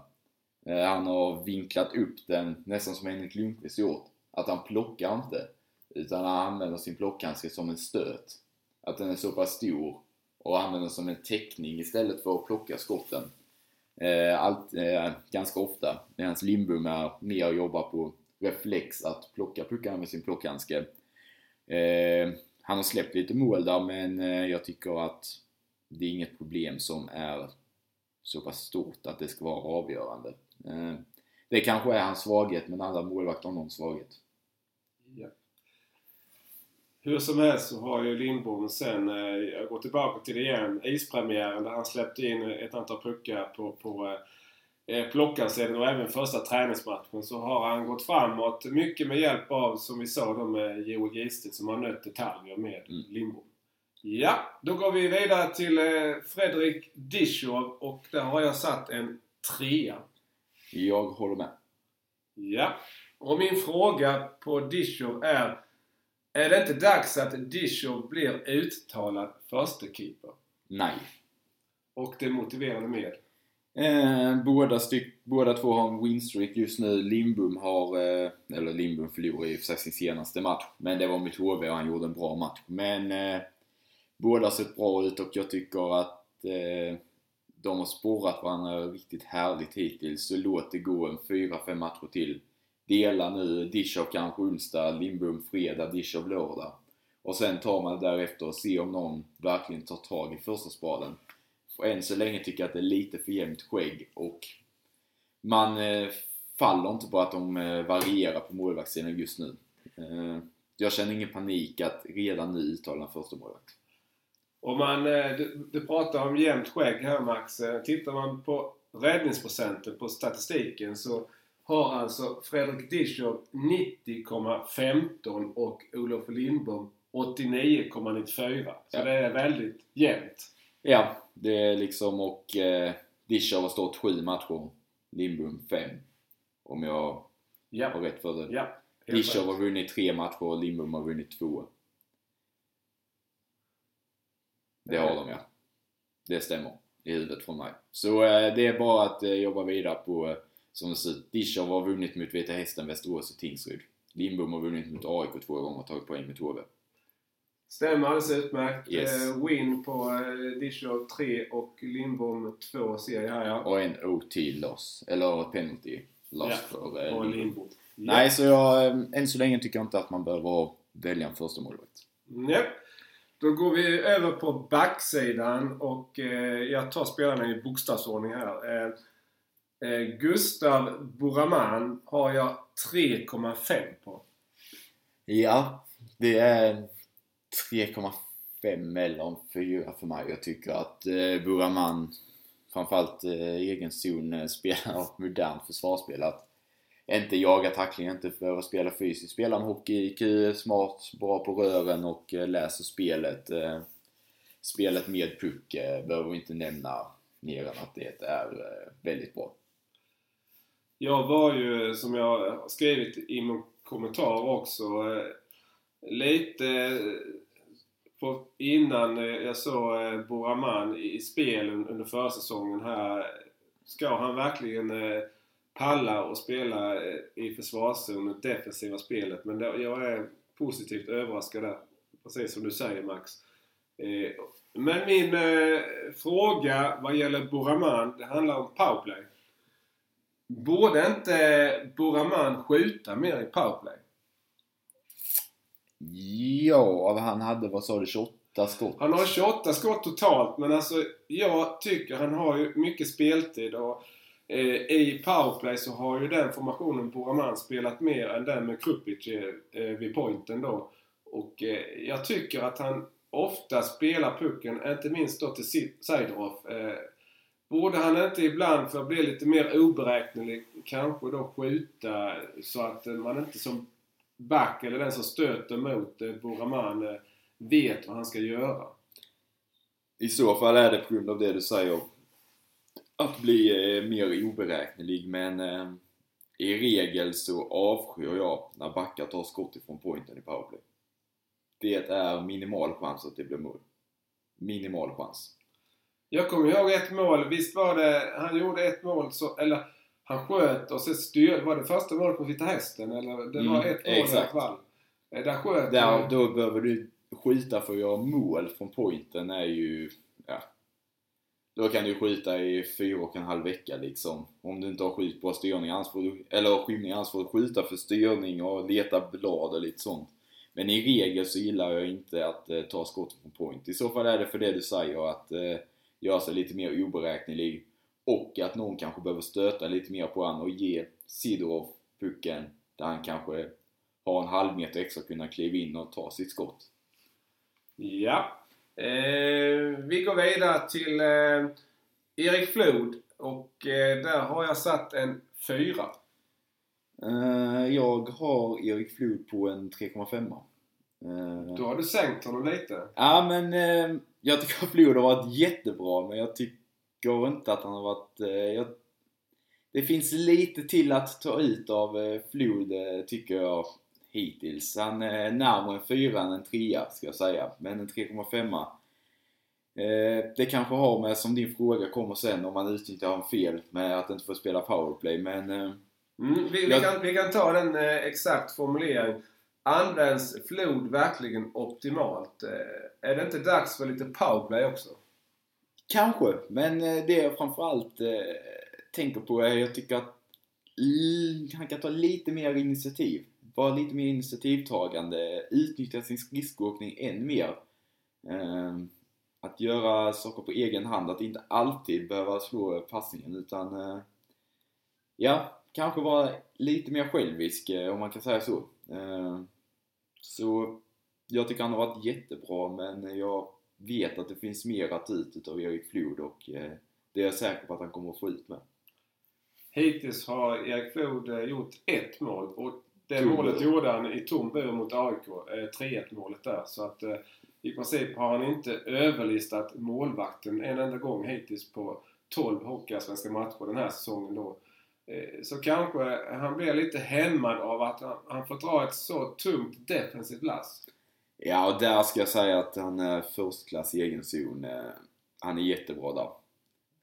Eh, han har vinklat upp den nästan som Henrik Lundqvist gjort. Att han plockar inte utan han använder sin plockhandske som en stöt. Att den är så pass stor och använder som en täckning istället för att plocka skotten. Allt, ganska ofta. Medan Lindbom är mer att jobba på reflex att plocka puckarna med sin plockhandske. Han har släppt lite mål där men eh, jag tycker att det är inget problem som är så pass stort att det ska vara avgörande. Eh, det kanske är hans svaghet men alla målvakter har någon svaghet. Ja. Hur som helst så har ju Lindbom sen, eh, jag går tillbaka till det igen, ispremiären där han släppte in ett antal puckar på, på eh, plockarsidan och även första träningsmatchen så har han gått framåt. Mycket med hjälp av, som vi sa då med Joel Gisted som har nött detaljer med Mm. Lindbom. Ja, då går vi vidare till eh, Fredrik Dishov och där har jag satt en trea. Jag håller med. Ja. Och min fråga på Dishov är Är det inte dags att Dishov blir uttalad förstekeeper? Nej. Och det motiverade med? Eh, båda, styck, båda två har en winstreak just nu. Lindbom har, eh, eller Lindbom förlorade i och för sig sin senaste match. Men det var mot HV och han gjorde en bra match. Men eh, båda har sett bra ut och jag tycker att eh, de har sporrat varandra riktigt härligt hittills. Så låt det gå en 4-5 matcher till. Dela nu Dishov kanske onsdag, Lindbom fredag, Dishov lördag. Och sen tar man därefter och ser om någon verkligen tar tag i första spaden. För än så länge tycker jag att det är lite för jämnt skägg och man eh, faller inte på att de eh, varierar på målvaktssidan just nu. Eh, jag känner ingen panik att redan nu uttala en första målvakt. Om man, du, du pratar om jämnt skägg här Max. Tittar man på räddningsprocenten på statistiken så har alltså Fredrik Dishov 90,15 och Olof Lindbom 89,94. Så Ja. det är väldigt jämnt. Ja, det är liksom och eh, Dishov har stått sju matcher, Lindbom fem. Om jag har Ja. rätt för det. Ja. rätt. har vunnit tre matcher och Lindbom har vunnit två. Det har de ja. Det stämmer i huvudet från mig. Så eh, det är bara att eh, jobba vidare på eh, som det ser ut. Dischow har vunnit mot Vita Hästen, Västerås och Tingsryd. Lindbom har vunnit mot AIK två gånger och tagit poäng mot HV. Stämmer alldeles utmärkt. Yes. Eh, win på eh, Dishow 3 och Lindbom 2 ser jag här ja. Och en OT loss, eller penalty loss Ja, för eh, Lindbom. Lindbom. Nej, så jag, eh, än så länge tycker jag inte att man behöver välja en första målvakt. Nej. Då går vi över på backsidan och eh, jag tar spelarna i bokstavsordning här. Eh, eh, Gustav Buraman har jag 3,5 på. Ja, det är 3,5 eller en 4 för mig. Jag tycker att eh, Buraman, framförallt eh, egen zon, eh, spelar <laughs> modernt försvarsspel. Att inte jaga tackling, inte behöva spela fysiskt. Spelar en hockey, IQ, smart, bra på rören och eh, läser spelet. Eh, spelet med puck eh, behöver vi inte nämna mer än att det är eh, väldigt bra. Jag var ju, som jag har skrivit i min kommentar också, eh, lite på, innan eh, jag såg eh, Boraman Buraman i, spel under försäsongen här. Ska han verkligen eh, palla och spela i försvarszon, det defensiva spelet? Men det, jag är positivt överraskad där. Precis som du säger Max. Men min fråga vad gäller Buraman, det handlar om powerplay. Borde inte Buraman skjuta mer i powerplay? Ja, han hade, vad sa du, 28 skott? Han har 28 skott totalt men alltså jag tycker han har ju mycket speltid och eh, i powerplay så har ju den formationen Buraman spelat mer än den med Krupic eh, eh, vid pointen då. Och eh, jag tycker att han ofta spelar pucken, inte minst då till Si- Seidorf. Eh, borde han inte ibland, för att bli lite mer oberäknelig, kanske då skjuta så att man inte som back eller den som stöter mot eh, Buraman eh, vet vad han ska göra. I så fall är det på grund av det du säger att bli eh, mer oberäknelig men eh, i regel så avskyr jag när backar tar skott ifrån pointen i powerplay. Det är minimal chans att det blir mål. Minimal chans. Jag kommer ihåg ett mål. Visst var det, han gjorde ett mål så, eller han sköt och så styr, var det första målet på Vita Hästen? Eller det var Mm, ett mål i alla exakt. fall. Eh, Där sköt Där, då behöver du skjuta för att göra mål från pointen är ju, ja. Då kan du skjuta i fyra och en halv vecka liksom. Om du inte har skjut på styrning, annars får du, eller skymning, annars får du skjuta för styrning och leta blad och lite sånt. Men i regel så gillar jag inte att eh, ta skott från point. I så fall är det för det du säger, att eh, göra sig lite mer oberäknelig. Och att någon kanske behöver stöta lite mer på han och ge Sidorov pucken där han kanske har en halv meter extra att kunna kliva in och ta sitt skott. Ja. Eh, vi går vidare till eh, Erik Flod. Och eh, där har jag satt en fyra. Eh, jag har Erik Flod på en 3,5. Uh, Då har du sänkt honom lite. ja men eh, jag tycker att Flod har varit jättebra men jag tycker inte att han har varit... eh, jag, det finns lite till att ta ut av uh, Flod eh, tycker jag hittills. Han är närmare en 4 än en 3 ska jag säga. Men en 3,5 Eh, det kanske har med, som din fråga kommer sen, om man utnyttjar honom fel med att inte få spela powerplay. Men eh, Mm, vi, vi, Jag- kan, vi kan ta den eh, exakt formulering. Används Flod verkligen optimalt? Eh, är det inte dags för lite powerplay också? Kanske, men eh, det jag framförallt eh, tänker på är jag tycker att han kan ta lite mer initiativ. Vara lite mer initiativtagande, utnyttja sin skridskoåkning än mer. Eh, att göra saker på egen hand, att inte alltid behöva slå passningen utan eh, ja, kanske vara lite mer självisk eh, om man kan säga så. Eh, så jag tycker han har varit jättebra men jag vet att det finns mer att ta ut utav Erik Flod och eh, det är jag säker på att han kommer att få ut med. Hittills har Erik Flod eh, gjort ett mål och det Tom målet bur. gjorde han i tom bur mot AIK. Eh, 3-1 målet där. Så att eh, i princip har han inte överlistat målvakten en enda gång hittills på 12 Hockeyallsvenska matcher den här säsongen då. Eh, så kanske han blir lite hämmad av att han, han får dra ett så tungt defensivt lass. Ja, och där ska jag säga att han är förstklass i egen zon. Eh, han är jättebra där.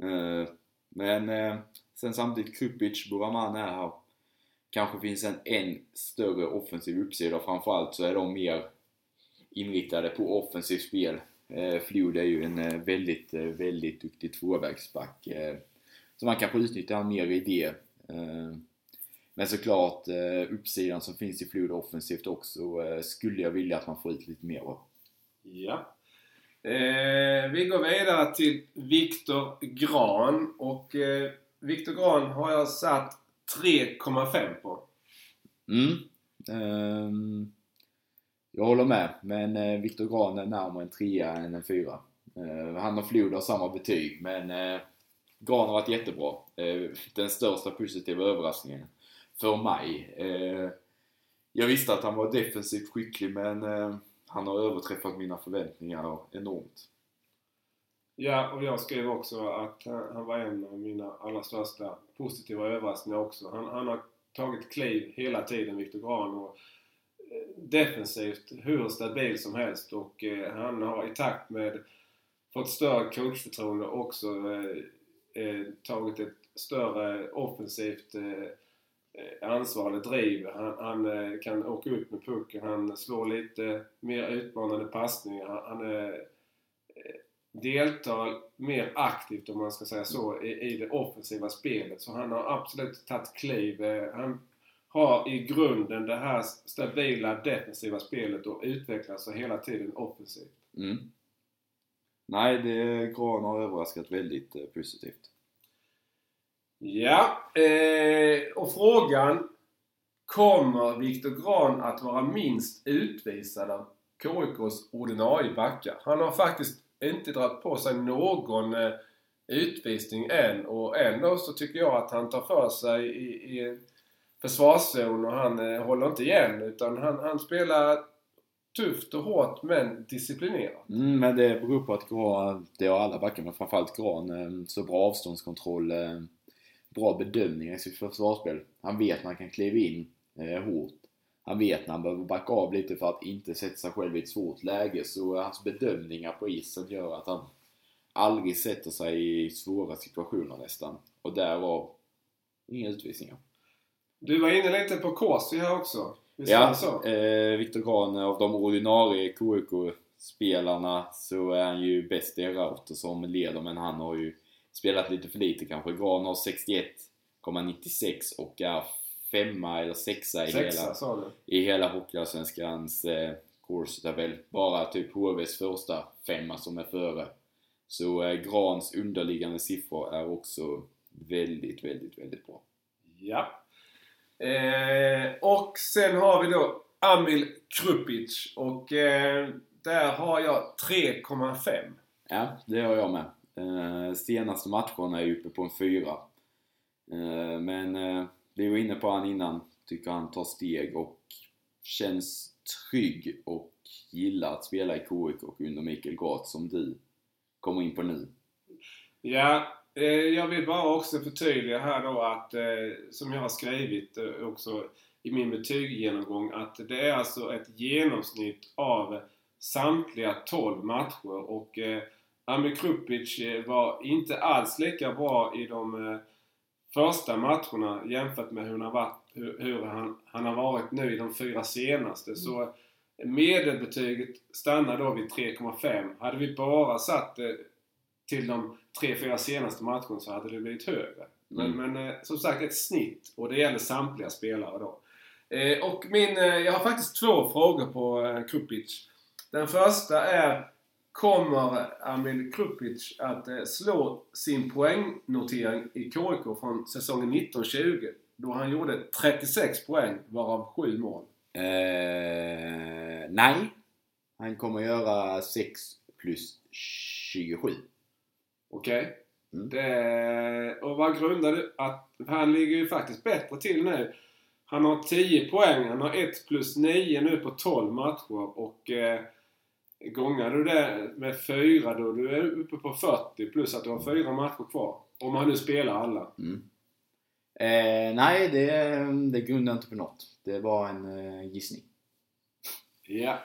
Eh, men eh, Sen samtidigt Krupic, Buraman är här. Kanske finns en än större offensiv uppsida. Framförallt så är de mer inriktade på offensivt spel. Flod är ju en väldigt, väldigt duktig tvåvägsback. Så man kanske utnyttjar mer i det. Men såklart, eh, uppsidan som finns i Flood offensivt också eh, skulle jag vilja att man får ut lite mer av. Ja. Eh, vi går vidare till Viktor Gran och eh, Viktor Gran har jag satt 3,5 på. Mm. Ehm, jag håller med, men eh, Viktor Gran är närmare en trea än en fyra. Eh, han och Flood har samma betyg, men Gran har varit jättebra. Den största positiva överraskningen för mig. Eh, jag visste att han var defensivt skicklig, men eh, han har överträffat mina förväntningar enormt. Ja, och jag skrev också att eh, han var en av mina allra största positiva överraskningar också. Han, han har tagit kliv hela tiden, Viktor Gran. Och defensivt hur stabil som helst och eh, han har i takt med fått större coachförtroende också eh, eh, tagit ett större offensivt eh, eh, ansvar eller driv. Han, han eh, kan åka upp med pucken, han slår lite mer utmanande passningar. Han, han eh, eh, deltar mer aktivt om man ska säga så i, i det offensiva spelet. Så han har absolut tagit kliv. Eh, han har i grunden det här stabila defensiva spelet och utvecklas hela tiden offensivt. Mm. Nej, det, Gran har överraskat väldigt positivt. Ja, eh, och frågan Kommer Viktor Gran att vara minst utvisad av KIKs ordinarie backar? Han har faktiskt inte dragit på sig någon eh, utvisning än och ändå så tycker jag att han tar för sig i, i försvarszon och han eh, håller inte igen utan han, han spelar tufft och hårt men disciplinerat. Mm, men det beror på att Gran, det har alla backar, men framförallt Gran, eh, så bra avståndskontroll, eh, bra bedömningar i sitt försvarsspel. Han vet när han kan kliva in eh, hårt. Han vet när han behöver backa av lite för att inte sätta sig själv i ett svårt läge. Så eh, hans bedömningar på isen gör att han aldrig sätter sig i svåra situationer nästan. Och därav inga utvisningar. Du var inne lite på Corsi här också. Visst Ja, så? eh, Viktor Grahn, av de ordinarie KIK-spelarna så är han ju bäst i Rauter som leder, men han har ju spelat lite för lite kanske. Grahn har 61,96 och är femma eller sexa i Sexa hela, i hela Hockeyallsvenskans eh, kurstabell. Bara typ HVs första femma som är före. Så eh, Grans underliggande siffror är också väldigt, väldigt, väldigt bra. Ja. Eh, och sen har vi då Amil Krupic och eh, där har jag 3,5. Ja, det har jag med. Eh, senaste matcherna är jag uppe på en fyra. Eh, men eh, vi var inne på han innan. Tycker han tar steg och känns trygg och gillar att spela i KIK och under Mikael Gart som du kommer in på nu. Ja, eh, jag vill bara också förtydliga här då att eh, som jag har skrivit eh, också i min betygsgenomgång att det är alltså ett genomsnitt av samtliga 12 matcher och eh, Amir Krupic eh, var inte alls lika bra i de eh, första matcherna jämfört med hur han har, varit, hur, han, han har varit nu i de fyra senaste. Så medelbetyget stannar då vid 3,5. Hade vi bara satt det till de tre, fyra senaste matcherna så hade det blivit högre. Men, Mm. men eh, som sagt ett snitt och det gäller samtliga spelare då. Eh, och min, eh, jag har faktiskt två frågor på eh, Krupic. Den första är Kommer Amil Krupic att eh, slå sin poängnotering i KIK från säsongen 1920? Då han gjorde 36 poäng varav 7 mål. Eh, nej. Han kommer göra 6 plus 27. Okej? Mm. Det- Och vad grundar du att... Han ligger ju faktiskt bättre till nu. Han har 10 poäng. Han har 1 plus 9 nu på 12 matcher. Och eh, gångar du det med 4 då du är uppe på 40 plus att du har 4 matcher kvar. Om han nu spelar alla. Mm. Eh, nej, det, det grundar inte på något. Det var en eh, gissning. Ja.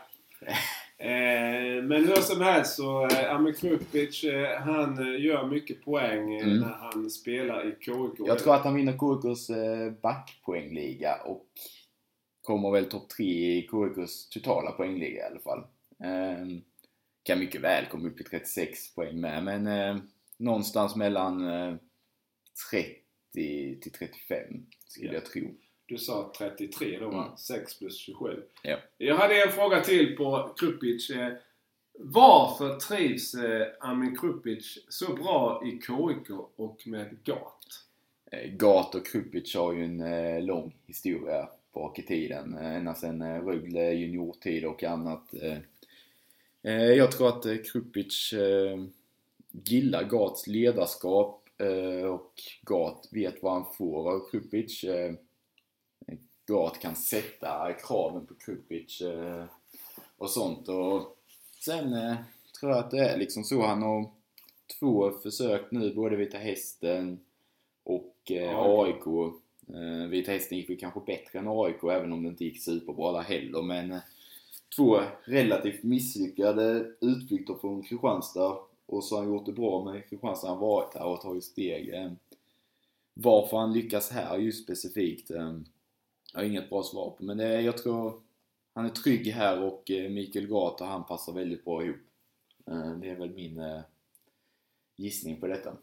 Eh, men hur som helst så eh, Amir Krupic, eh, han eh, gör mycket poäng eh, Mm. när han spelar i KIK. Jag tror att han vinner KIKs eh, backpoängliga och kommer väl topp 3 i KIKs totala poängliga i alla fall. Eh, kan mycket väl komma upp i 36 poäng med, men eh, någonstans mellan eh, 30 till 35 skulle Ja. jag tro. Du sa 33 då? Mm. 6 plus 27. Ja. Jag hade en fråga till på Krupic. Eh, Varför trivs eh, Amin Krupic så bra i KIK och med GAT? Eh, Gat och Krupic har ju en lång historia bak i tiden. Ända sedan Rögle juniortid och annat. Eh, jag tror att eh, Krupic eh, gillar Gats ledarskap och Gat vet vad han får av Krupic. Gat kan sätta kraven på Krupic och sånt. Och sen tror jag att det är liksom så. Han har två försök nu, både Vita Hästen och AIK. Vita Hästen gick väl kanske bättre än AIK, även om det inte gick superbra där heller. Men två relativt misslyckade utflykter från Kristianstad. Och så har han gjort det bra med Kristianstad. Han varit här och tagit steg. Eh, varför han lyckas här just specifikt, eh, jag har inget bra svar på. Men det, jag tror han är trygg här och eh, Mikael och han passar väldigt bra ihop. Eh, det är väl min eh, gissning på detta.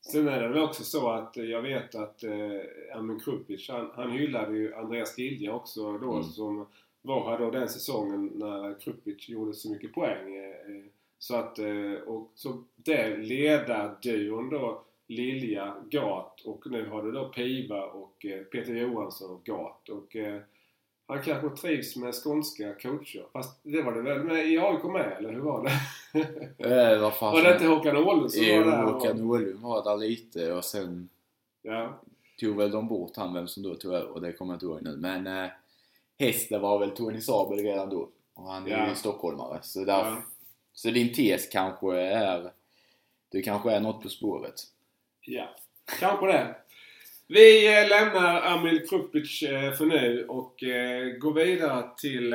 Sen är det väl också så att eh, jag vet att eh, Amin Krupic, han, han hyllade ju Andreas Gilja också då Mm. som var här då den säsongen när Krupic gjorde så mycket poäng. Eh, eh, så att, eh, och så det ledarduon då, Lilja, Gat och nu har du då Piva och Peter Johansson och Gat. Och han kanske trivs med skånska coacher. Fast det var det väl med i AIK med, eller hur var det? <laughs> Eh, vad fan var det inte Håkan Åhlund som var där? Håkan Åhlund var där lite och sen Ja. tog väl de bort han, vem som då tog över, det kommer jag inte ihåg nu. Men hästen var väl Tony Sabel redan då. Och han är Ja. ju stockholmare. Så, där, Ja. så din tes kanske är, det kanske är något på spåret. Ja, kanske det. Vi eh, lämnar Amil Krupic eh, för nu och eh, går vidare till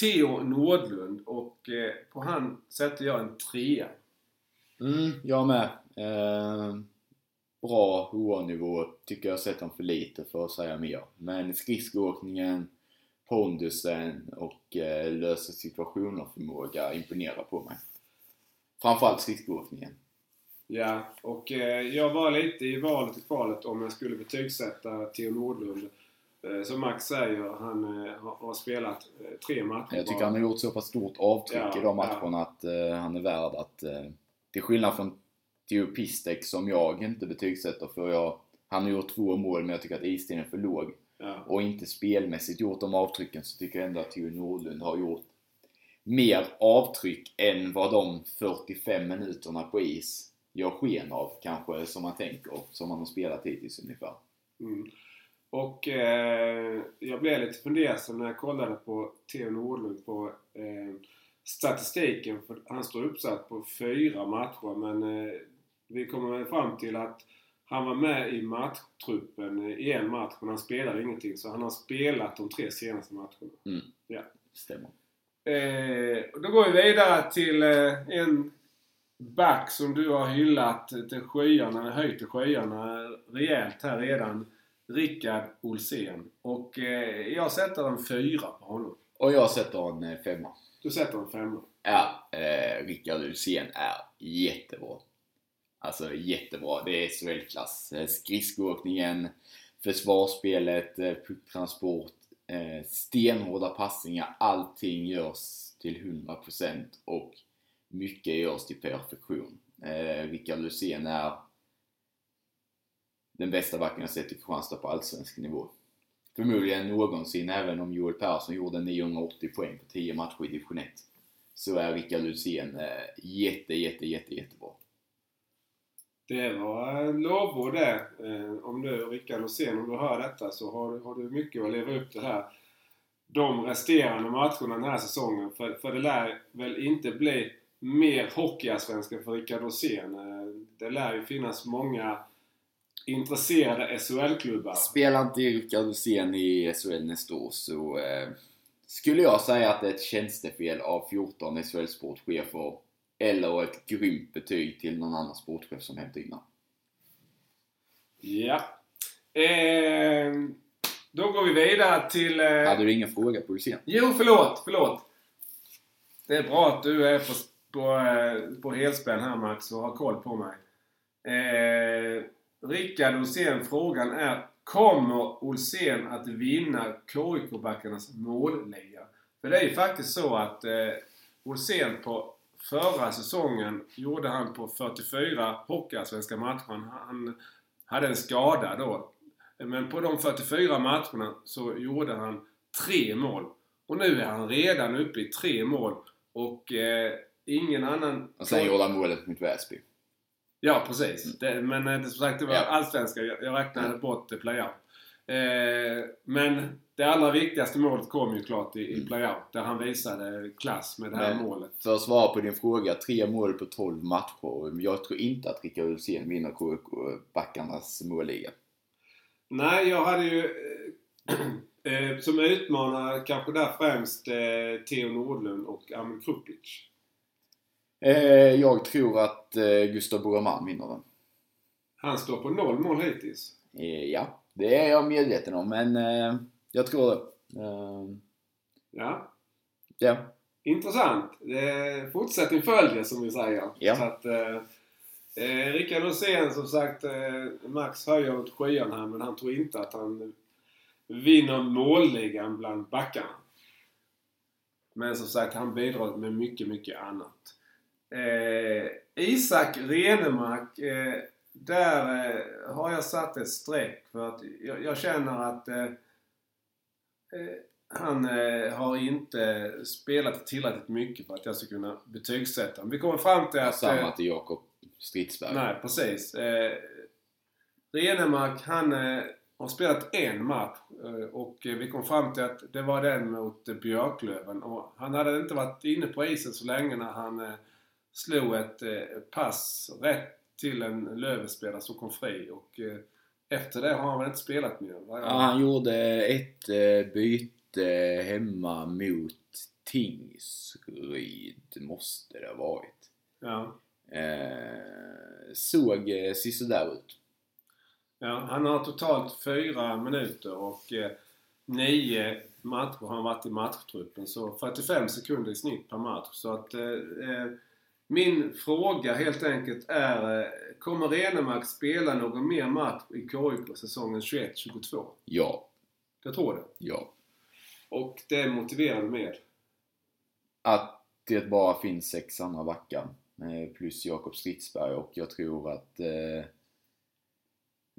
Theo Nordlund och på han sätter jag en trea. Mm, jag med. Eh, bra HA-nivå. Tycker jag sett honom för lite för att säga mer. Men skridskoåkningen, pondusen och eh, lösa situationer förmåga imponerar på mig. Framförallt skridskoåkningen. Ja, och eh, jag var lite i valet och kvalet om jag skulle betygsätta Theo Nordlund. Eh, som Max säger, han har, har spelat tre matcher Jag tycker bara. han har gjort så pass stort avtryck Ja, i de ja. matcherna att eh, han är värd att... Till skillnad från Theo Pistek som jag inte betygsätter för jag... Han har gjort två mål men jag tycker att istiden är för låg. Ja. och inte spelmässigt gjort de avtrycken så tycker jag ändå att Theo Nordlund har gjort mer avtryck än vad de 45 minuterna på is gör sken av kanske som man tänker, som man har spelat hittills ungefär. Mm. Och eh, jag blev lite fundersam när jag kollade på Theo Nordlund på eh, statistiken. För han står uppsatt på fyra matcher men eh, vi kommer fram till att han var med i matchtruppen i en match men han spelade ingenting. Så han har spelat de tre senaste matcherna. Stämmer. Eh, då går vi vidare till eh, en back som du har hyllat till skyarna, höjt till skyarna rejält här redan. Rickard Olsén. Och eh, jag sätter en fyra på honom. Och jag sätter en eh, femma. Du sätter en femma. Ja, eh, Rickard Ulsén är jättebra. Alltså jättebra. Det är SHL-klass. Eh, skridskoåkningen, försvarsspelet, eh, pucktransport, eh, stenhårda passningar. Allting görs till 100% och mycket görs till perfektion. Rickard Lucien är den bästa backen jag sett i Kristianstad på allsvensk nivå. Förmodligen någonsin, även om Joel Persson gjorde 980 poäng på 10 matcher i division 1. Så är Rickard Lucien jätte, jätte, jätte, jättebra. Det var en lovord det. Eh, om du, Rickard Olsén, om du hör detta så har, du- har du mycket att leva upp till här. De resterande matcherna den här säsongen. För, för det lär väl inte bli mer hockeyallsvenskan för Rickard Rosén. Eh, det lär ju finnas många intresserade SHL-klubbar. Spelar inte Rickard Rosén i SHL nästa år så, eh, skulle jag säga att det är ett tjänstefel av 14 SHL-sportchefer eller ett grymt betyg till någon annan sportchef som hämtar in honom. Ja. Eh, då går vi vidare till... Eh... Hade du ingen fråga på Hysén? Jo, förlåt, förlåt. Det är bra att du är på, på, eh, på helspänn här Max och har koll på mig. Eh, Rickard Olsén, frågan är Kommer Olsén att vinna KIK-backarnas målliga? För det är ju faktiskt så att eh, Olsén på förra säsongen gjorde han på 44 hockeyallsvenska matcher. Han hade en skada då. Men på de 44 matcherna så gjorde han tre mål. Och nu är han redan uppe i tre mål. Och eh, ingen annan... Och sen gjorde han målet mot Väsby. Ja, precis. Mm. Det, men eh, som sagt, det var Ja. allsvenska. Jag, jag räknade mm. bort playout. Eh, men det allra viktigaste målet kom ju klart i, i playout. Där han visade klass med det här Men- målet. För att svara på din fråga, tre mål på 12 matcher. Jag tror inte att Rickard Olsén vinner KIK-backarnas målliga. Nej, jag hade ju eh, <clears throat> eh, som utmanare kanske där främst eh, Theo Nordlund och Amil Krupic. Eh, jag tror att eh, Gustav Boraman vinner den. Han står på noll mål hittills. Eh, ja, det är jag medveten om, men eh, jag tror det. Eh, Ja, ja, intressant. Eh, fortsättning följer som vi säger. Ja. Så att, eh, eh, Rickard Rosén som sagt, eh, Max höjer åt skyarna här men han tror inte att han vinner målligan bland backarna. Men som sagt, han bidrar med mycket, mycket annat. Eh, Isak Renemark, eh, där eh, har jag satt ett streck för att jag, jag känner att eh, han eh, har inte spelat tillräckligt mycket för att jag ska kunna betygsätta honom. Vi kommer fram till att... samma eh, till Jakob Stridsberg. Nej, precis. Eh, Renemark, han eh, har spelat en match eh, och eh, vi kom fram till att det var den mot eh, Björklöven. Och han hade inte varit inne på isen så länge när han eh, slog ett eh, pass rätt till en Lövenspelare som kom fri. Och eh, efter det har han väl inte spelat mer? Ja, han gjorde ett eh, byte hemma mot Tingsryd, måste det ha varit. ja. Eh, såg eh, sisådär ut. Ja, han har totalt fyra minuter och eh, nio matcher har han varit i matchtruppen. Så 45 sekunder i snitt per match. Så att eh, eh, min fråga helt enkelt är eh, Kommer Renemark spela någon mer match i KIK säsongen 21-22? Ja, Jag tror det. ja. Och det är motiverad med. Att det bara finns sex andra backar. Eh, plus Jakob Stridsberg och jag tror att eh,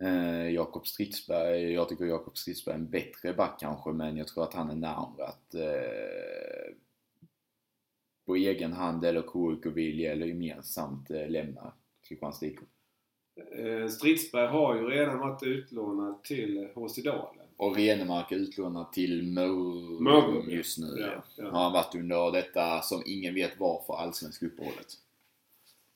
eh, Jakob Stridsberg, jag tycker Jakob Stridsberg är en bättre back kanske men jag tror att han är närmare att eh, på egen hand eller KIK vilja eller gemensamt eh, lämna Kristianstad IK. Eh, Stridsberg har ju redan varit utlånad till HC Dalen. Och Renemark är utlånad till Mörrum just nu. Ja, ja. Har han varit under detta som ingen vet varför allsvenska uppehållet.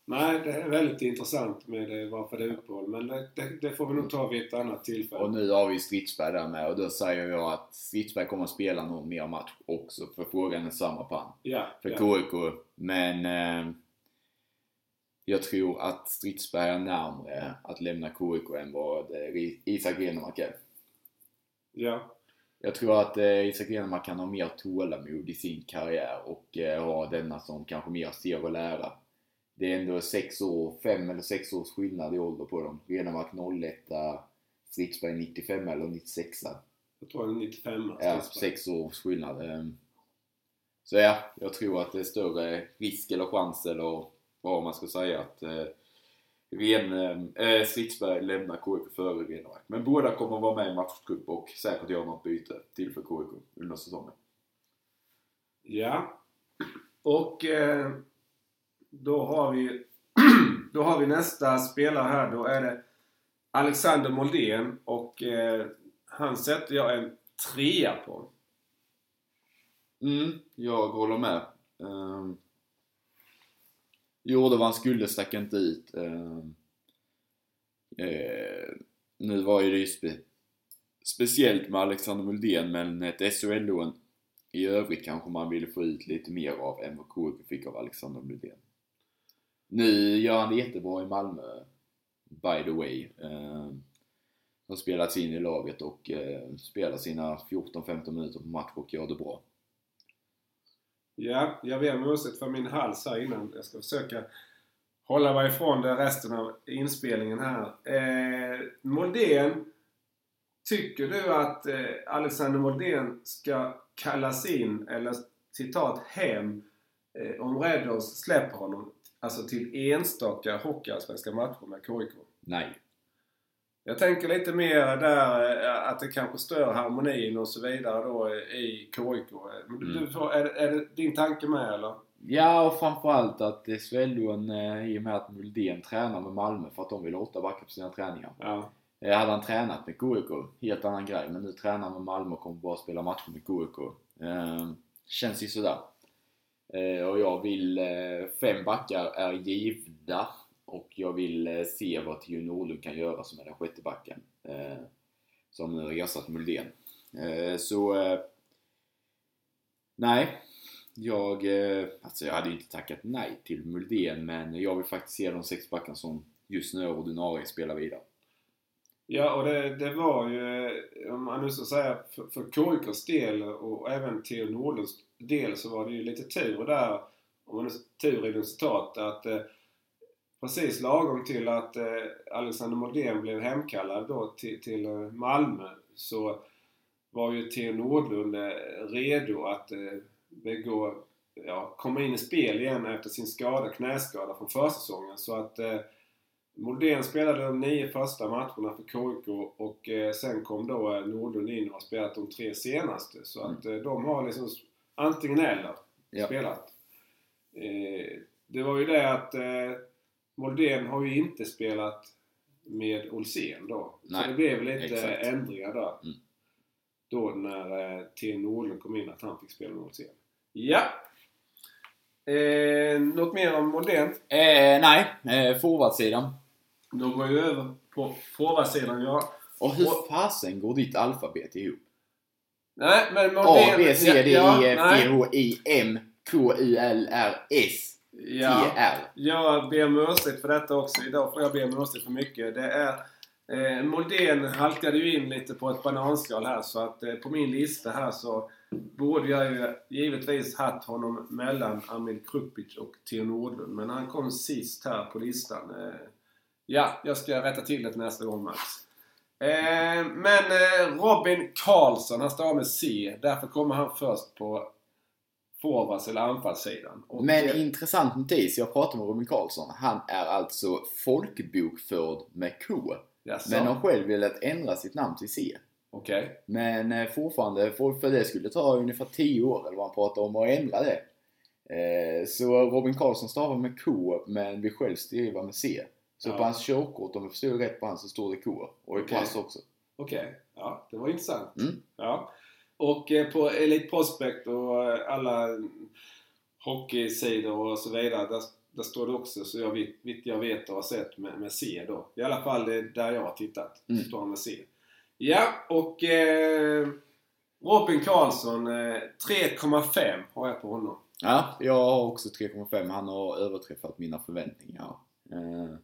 Nej, det är väldigt intressant med varför det är uppehåll. Men det, det, det får vi nog ta vid ett annat tillfälle. Och nu har vi Stridsberg där med och då säger jag att Stridsberg kommer att spela någon mer match också för frågan är samma på han. ja, För ja. KIK. Men eh, jag tror att Stridsberg är närmare att lämna KIK än vad eh, Isak Renemark är. ja. Jag tror att eh, Isak Renemark kan ha mer tålamod i sin karriär och eh, ha denna som kanske mer ser och lära. Det är ändå sex år, fem eller sex års skillnad i ålder på dem. Renemark 01, Stridsberg 95 eller 96. Jag tror det är 95 Ja, sex års skillnad. Ehm. Så ja, jag tror att det är större risk eller chans eller vad man ska säga att eh, Ren, eh, Stridsberg lämnar KIK före Renemark. Men båda kommer vara med i matchtrupp och säkert göra något byte till för KIK under säsongen. Ja. Och eh, då har vi <clears throat> då har vi nästa spelare här. Då är det Alexander Moldén och eh, han sätter jag en trea på. Mm, jag håller med. Ehm, um, gjorde vad han skulle, stack inte ut. Um, eh, nu var ju det just spe, speciellt med Alexander Muldén, men ett SHL-lån i övrigt kanske man ville få ut lite mer av än vad KHP fick av Alexander Moldén. Nu gör han det jättebra i Malmö, by the way. Eh, har spelats in i laget och eh, spelar sina 14-15 minuter på match och gör det bra. Ja, jag ber om ursäkt för min hals här innan. Jag ska försöka hålla mig ifrån det resten av inspelningen här. Eh, Moldén. Tycker du att eh, Alexander Moldén ska kallas in, eller citat hem, eh, om Reddors släpper honom, alltså till enstaka hockeyallsvenska matcher med KIK? Nej. Jag tänker lite mer där eh, att det kanske stör harmonin och så vidare då i KIK. Mm. är, är det din tanke med eller? Ja, och framförallt att det svällde en eh, i och med att Muldén tränar med Malmö för att de vill ha åtta backar på sina träningar. Ja. Eh, hade han tränat med KIK, helt annan grej. Men nu tränar han med Malmö och kommer bara spela matcher med KIK. Känns ju sådär. Eh, och jag vill, eh, fem backar är givna. Och jag vill eh, se vad Theo Nordlund kan göra som är den sjätte backen. Som nu har ersatt Muldén. Så... Nej. Jag, alltså jag hade ju inte tackat nej till Muldén men jag vill faktiskt se de sex backarna som just nu är ordinarie spela vidare. Ja, och det, det var ju, om man nu ska säga, för, för KIKs del och även Theo Nordlunds del så var det ju lite tur där, om man nu tur i citat, att eh, precis lagom till att eh, Alexander Moldén blev hemkallad då till, till eh, Malmö så var ju Theo Nordlund eh, redo att eh, begå, ja, komma in i spel igen efter sin skada, knäskada från försäsongen. Så att eh, Moldén spelade de nio första matcherna för KIK och eh, sen kom då eh, Nordlund in och har spelat de tre senaste. Så att eh, de har liksom antingen eller Ja. spelat. Eh, det var ju det att eh, Moldén har ju inte spelat med Olsén då. Nej, så det blev lite exakt. ändringar där. Mm. Då när eh, T. Nordlund kom in att han fick spela med Olsén. Ja! Eh, något mer om Moldén? Eh, nej, eh, forwardsidan. Då går vi över på forwardsidan. Ja. Och hur fasen går ditt alfabet ihop? Nej, men A, Moldén... B, C, D, ja, E, F. G, H, I, M, K, I, L, R, S, T, Ja, R. jag ber om ursäkt för detta också. Idag får jag be om ursäkt för mycket. Det är... Eh, Moldén halkade ju in lite på ett bananskal här så att eh, på min lista här så borde jag ju givetvis haft honom mellan Amil Krupic och Theo Nordlund. Men han kom sist här på listan. Eh, ja, jag ska rätta till det nästa gång Max. Eh, men eh, Robin Karlsson, han stavar med C. Därför kommer han först på forwards eller anfallssidan. Och, Men eh, intressant notis, jag pratade med Robin Karlsson. Han är alltså folkbokförd med K. jaså? Men har själv velat ändra sitt namn till C. Okej. Men eh, fortfarande, för, för det skulle ta ungefär 10 år eller vad han pratar om att ändra det. Eh, så Robin Karlsson stavar med K men vill själv skriva med C. Så Ja. på hans körkort, om jag förstår rätt på hans, så står det K. Och i Okej. pass också. Okej, ja det var intressant. Mm. Ja. Och eh, på Elite Prospect och eh, alla hockeysidor och så vidare, där, där står det också, så jag vet, vitt jag vet och har sett med, med C då. I alla fall där jag har tittat, Mm. står han med C. Ja, och eh, Robin Karlsson, eh, 3,5 har jag på honom. Ja, jag har också 3,5. Han har överträffat mina förväntningar. Eh,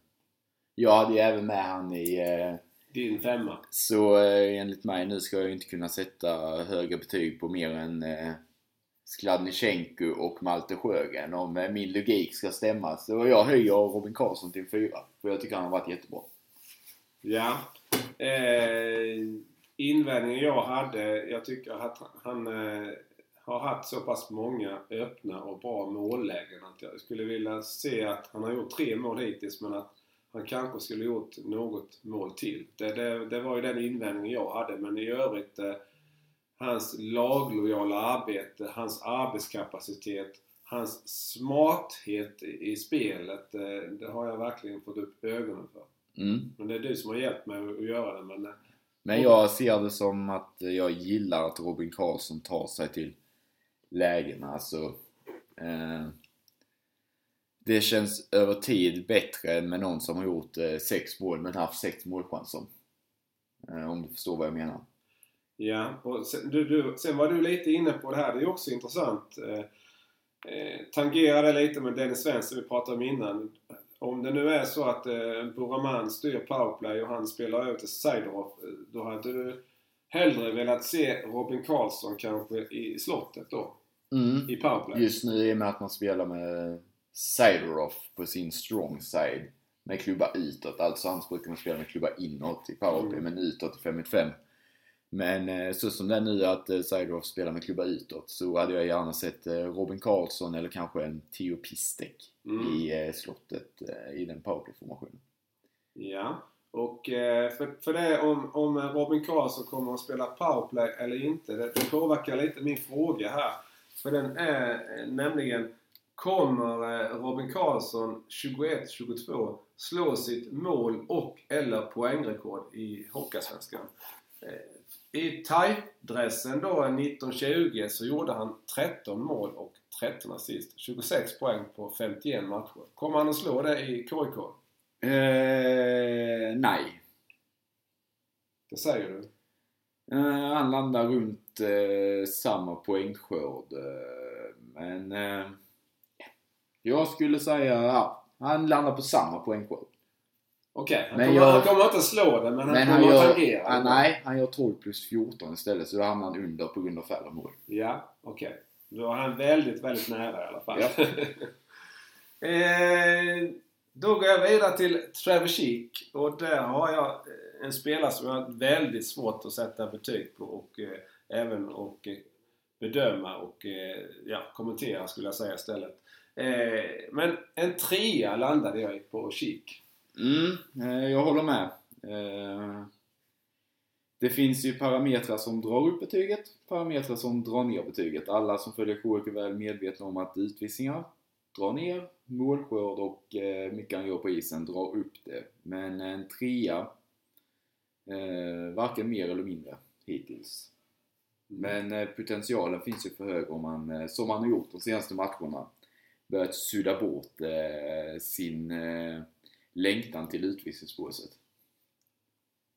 jag hade ju även med han i... Eh, Din femma. så eh, enligt mig, nu ska jag ju inte kunna sätta högre betyg på mer än eh, Skladnichenko och Malte Sjögren om eh, min logik ska stämma. Så jag höjer Robin Karlsson till fyra. För jag tycker han har varit jättebra. Ja. Eh, invändningen jag hade, jag tycker att han eh, har haft så pass många öppna och bra mållägen att jag skulle vilja se att han har gjort tre mål hittills men att han kanske skulle gjort något mål till. Det, det, det var ju den invändningen jag hade men i övrigt eh, hans laglojala arbete, hans arbetskapacitet, hans smarthet i, spelet. Eh, det har jag verkligen fått upp ögonen för. Mm. Men det är du som har hjälpt mig att göra det. Men, eh, Men jag ser det som att jag gillar att Robin Karlsson tar sig till lägena. Alltså, eh, det känns över tid bättre än med någon som har gjort eh, sex mål men haft sex målchanser. Eh, om du förstår vad jag menar. Ja, och sen, du, du, sen var du lite inne på det här. Det är också intressant. Eh, eh, tangerade lite med Dennis Svensson vi pratade om innan. Om det nu är så att eh, Buraman styr powerplay och han spelar över till Seidorov. eh, Då hade du hellre velat se Robin Karlsson kanske i slottet då? Mm. I powerplay? Just nu i och med att man spelar med Sidorov på sin strong side med klubba utåt. Alltså annars brukar man spela med klubba inåt i powerplay Mm. men utåt i 5 mot 5. Men eh, så som det är nu att eh, Sidorov spelar med klubba utåt så hade jag gärna sett eh, Robin Karlsson eller kanske en Theo Pistek Mm. i slottet i den powerplay-formationen. Ja. Och för, för det om, om Robin Karlsson kommer att spela powerplay eller inte, det, det påverkar lite min fråga här. För den är nämligen Kommer eh, Robin Karlsson 21-22 slå sitt mål och eller poängrekord i Hockeyallsvenskan? Eh, I TIE-dressen då 1920 så gjorde han 13 mål och 13 assist. 26 poäng på 51 matcher. Kommer han att slå det i KIK? Eh, nej. Det säger du? Eh, han landar runt eh, samma poängskörd. Eh, men eh, jag skulle säga ja, han landar på samma poängskörd. Okej, han, Men kommer- jag- han kommer inte slå det men han Men han kommer gör, tangera ah, nej, han gör 12 plus 14 istället så då hamnar han under på grund av färre mål. Ja, okej. Då är han väldigt, väldigt nära i alla fall. Ja. <laughs> eh, då går jag vidare till Trevor Sheek och där har jag eh, en spelare som jag har väldigt svårt att sätta betyg på och eh, även och eh, bedöma och eh, ja, kommentera skulle jag säga istället. Eh, men en trea landade jag i på Chic. Mm, eh, jag håller med. Eh, det finns ju parametrar som drar upp betyget, parametrar som drar ner betyget. Alla som följer KIK är väl medvetna om att utvisningar drar ner, målskörd och eh, mycket han gör på isen drar upp det. Men en trea, eh, varken mer eller mindre hittills. Men eh, potentialen finns ju för hög om man, eh, som man har gjort de senaste matcherna, börjat sudda bort eh, sin längtan till utvisningsbåset.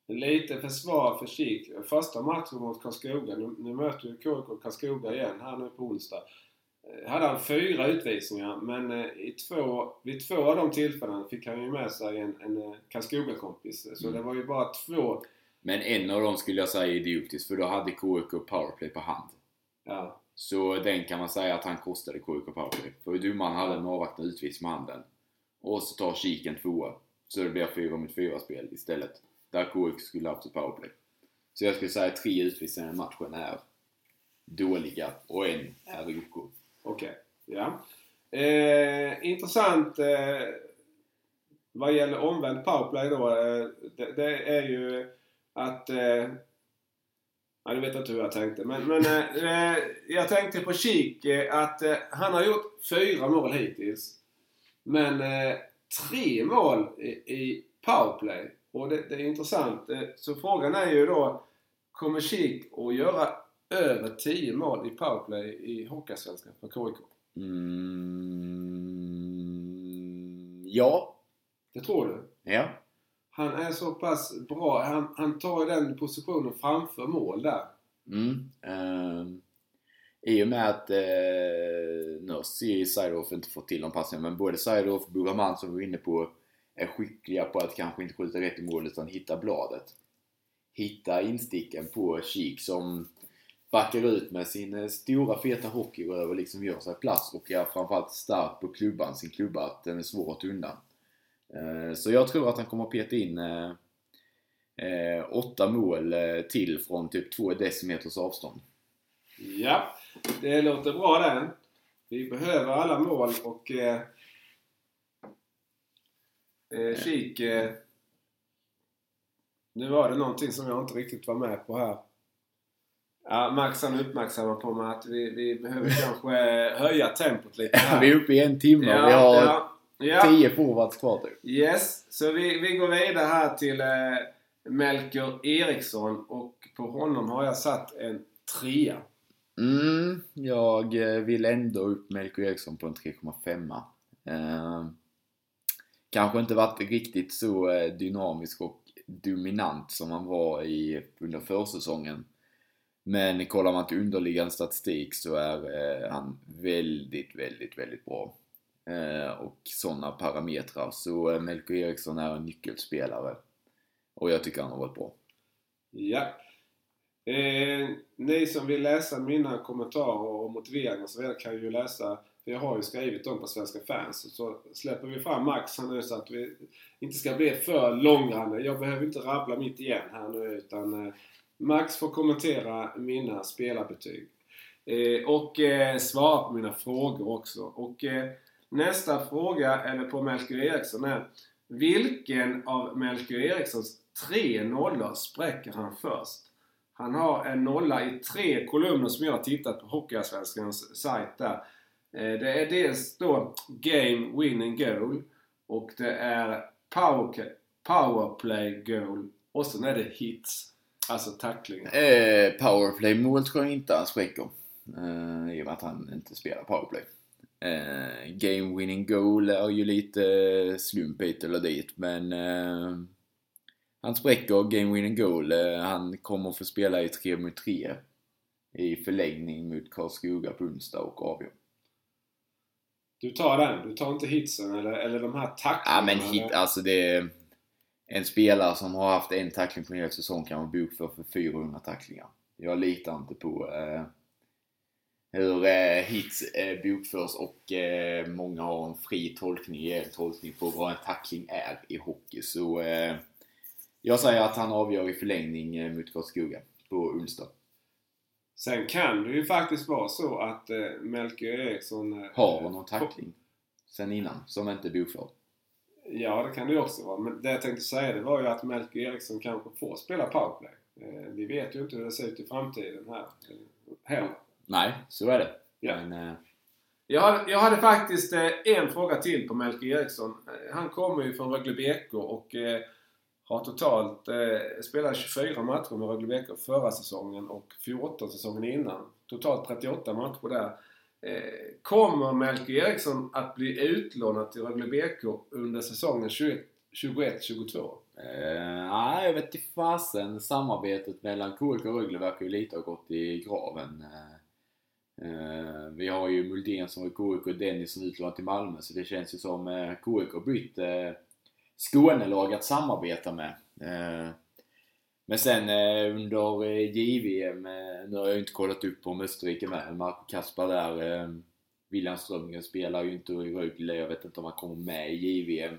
Lite försvar för Kik. Första matchen mot Karlskoga. Nu, nu möter ju KIK Karlskoga igen här nu på onsdag. Hade han fyra utvisningar men i två, vid två av de tillfällena fick han ju med sig en, en Karlskoga-kompis. Så Mm. det var ju bara två. Men en av dem skulle jag säga är idiotisk, för då hade KIK powerplay på hand. Ja, Så den kan man säga att han kostade KIK powerplay. För domaren hade en avvaktande utvisning med handen. Och så tar kiken tvåa. Så det blir 4 mot 4 spel istället. Där KIK skulle haft ett powerplay. Så jag skulle säga att tre utvisningar i matchen är dåliga och en är OK. okej. Ja. Eh, intressant eh, vad gäller omvänd powerplay då. Eh, det, det är ju att eh, Ja, du vet inte hur jag tänkte. Men, men eh, eh, jag tänkte på Kik eh, att eh, han har gjort fyra mål hittills. Men eh, tre mål i, i powerplay. Och det, det är intressant. Så frågan är ju då, kommer Kik att göra över 10 mål i powerplay i Hockeyallsvenskan för KIK? Mm, ja. Det tror du? Ja. Han är så pass bra. Han, han tar ju den positionen framför mål där. Mm. ehm, I och med att eh, nu har Seidorf inte fått till de passningarna, men både Seidorf och Buraman som vi var inne på är skickliga på att kanske inte skjuta rätt i mål utan hitta bladet. Hitta insticken på Kik som backar ut med sin eh, stora feta hockeyröv och liksom gör sig plats och är framförallt stark på klubban, sin klubba, att den är svår att ta undan. Eh, Så jag tror att han kommer att peta in eh, eh, åtta mål till från typ två decimeters avstånd. Ja, det låter bra det. Vi behöver alla mål och eh, eh, kik. Eh, nu var det någonting som jag inte riktigt var med på här. Ja, Max han uppmärksammar på mig att vi, vi behöver kanske höja tempot lite här. <laughs> vi är uppe i en timme och vi ja, har ja, ja. tio forwards kvar typ. Yes, så vi, vi går vidare här till eh, Melker Eriksson och på honom har jag satt en trea. Mm, jag eh, vill ändå upp Melker Eriksson på en 3,5. Eh, kanske inte varit riktigt så eh, dynamisk och dominant som han var i, under försäsongen. Men kollar man till underliggande statistik så är eh, han väldigt, väldigt, väldigt bra. Eh, och sådana parametrar. Så eh, Melko Eriksson är en nyckelspelare. Och jag tycker han har varit bra. Ja. Eh, ni som vill läsa mina kommentarer och motiveringar och så vidare kan ju läsa, för jag har ju skrivit dem på Svenska fans. Så släpper vi fram Max här nu så att vi inte ska bli för långrandiga. Jag behöver inte rabbla mitt igen här nu utan eh, Max får kommentera mina spelarbetyg. Eh, och eh, svara på mina frågor också. Och nästa fråga, eller på Melker Eriksson är Vilken av Melker Erikssons tre nollor spräcker han först? Han har en nolla i tre kolumner som jag har tittat på Hockeyallsvenskans sajt där. Eh, det är dels då Game Winning Goal och det är Power, powerplay Goal och sen är det Hits. Alltså tacklingar. Eh, powerplay-mål tror jag inte han spräcker. Eh, I och med att han inte spelar powerplay. Eh, game winning goal är ju lite slump hit eller dit men eh, han spräcker game winning goal. Eh, han kommer få spela i 3 mot 3 i förlängning mot Karlskoga på onsdag och avgör. Du tar den? Du tar inte hitsen eller, eller de här tacklingarna? Ja men hit, alltså det en spelare som har haft en tackling på en hel säsong kan vara bokförd för 400 tacklingar. Jag litar inte på eh, hur eh, hits eh, bokförs och eh, många har en fri tolkning, en tolkning på vad en tackling är i hockey. Så eh, jag säger att han avgör i förlängning eh, mot Karlskoga på onsdag. Sen kan det ju faktiskt vara så att eh, Melker Eriksson... Eh, Har någon tackling sen innan som inte är bokförd. Ja, det kan det ju också vara. Men det jag tänkte säga det var ju att Melker Eriksson kanske får spela powerplay. Eh, vi vet ju inte hur det ser ut i framtiden här eh, heller. Nej, så är det. Ja. Men, eh, Jag hade, jag hade faktiskt eh, en fråga till på Melker Eriksson. Eh, Han kommer ju från Rögle BK och eh, har totalt eh, spelat 24 matcher med Rögle BK förra säsongen och 14 säsongen innan. Totalt 38 matcher där. Eh, kommer Melker Eriksson att bli utlånad till Rögle BK under säsongen 21-22? Eh, nej, jag vet inte fasen. Samarbetet mellan KIK och Rögle verkar ju lite ha gått i graven. Eh, Eh, vi har ju Muldén som är KIK och Dennis som är utlånad till Malmö så det känns ju som eh, KIK har bytt eh, Skånelag att samarbeta med. Eh, men sen eh, under eh, JVM, nu har jag ju inte kollat upp om Österrike är med, men Marco Kaspar där, eh, William Strömgren spelar ju inte i Rögle, jag vet inte om han kommer med i JVM.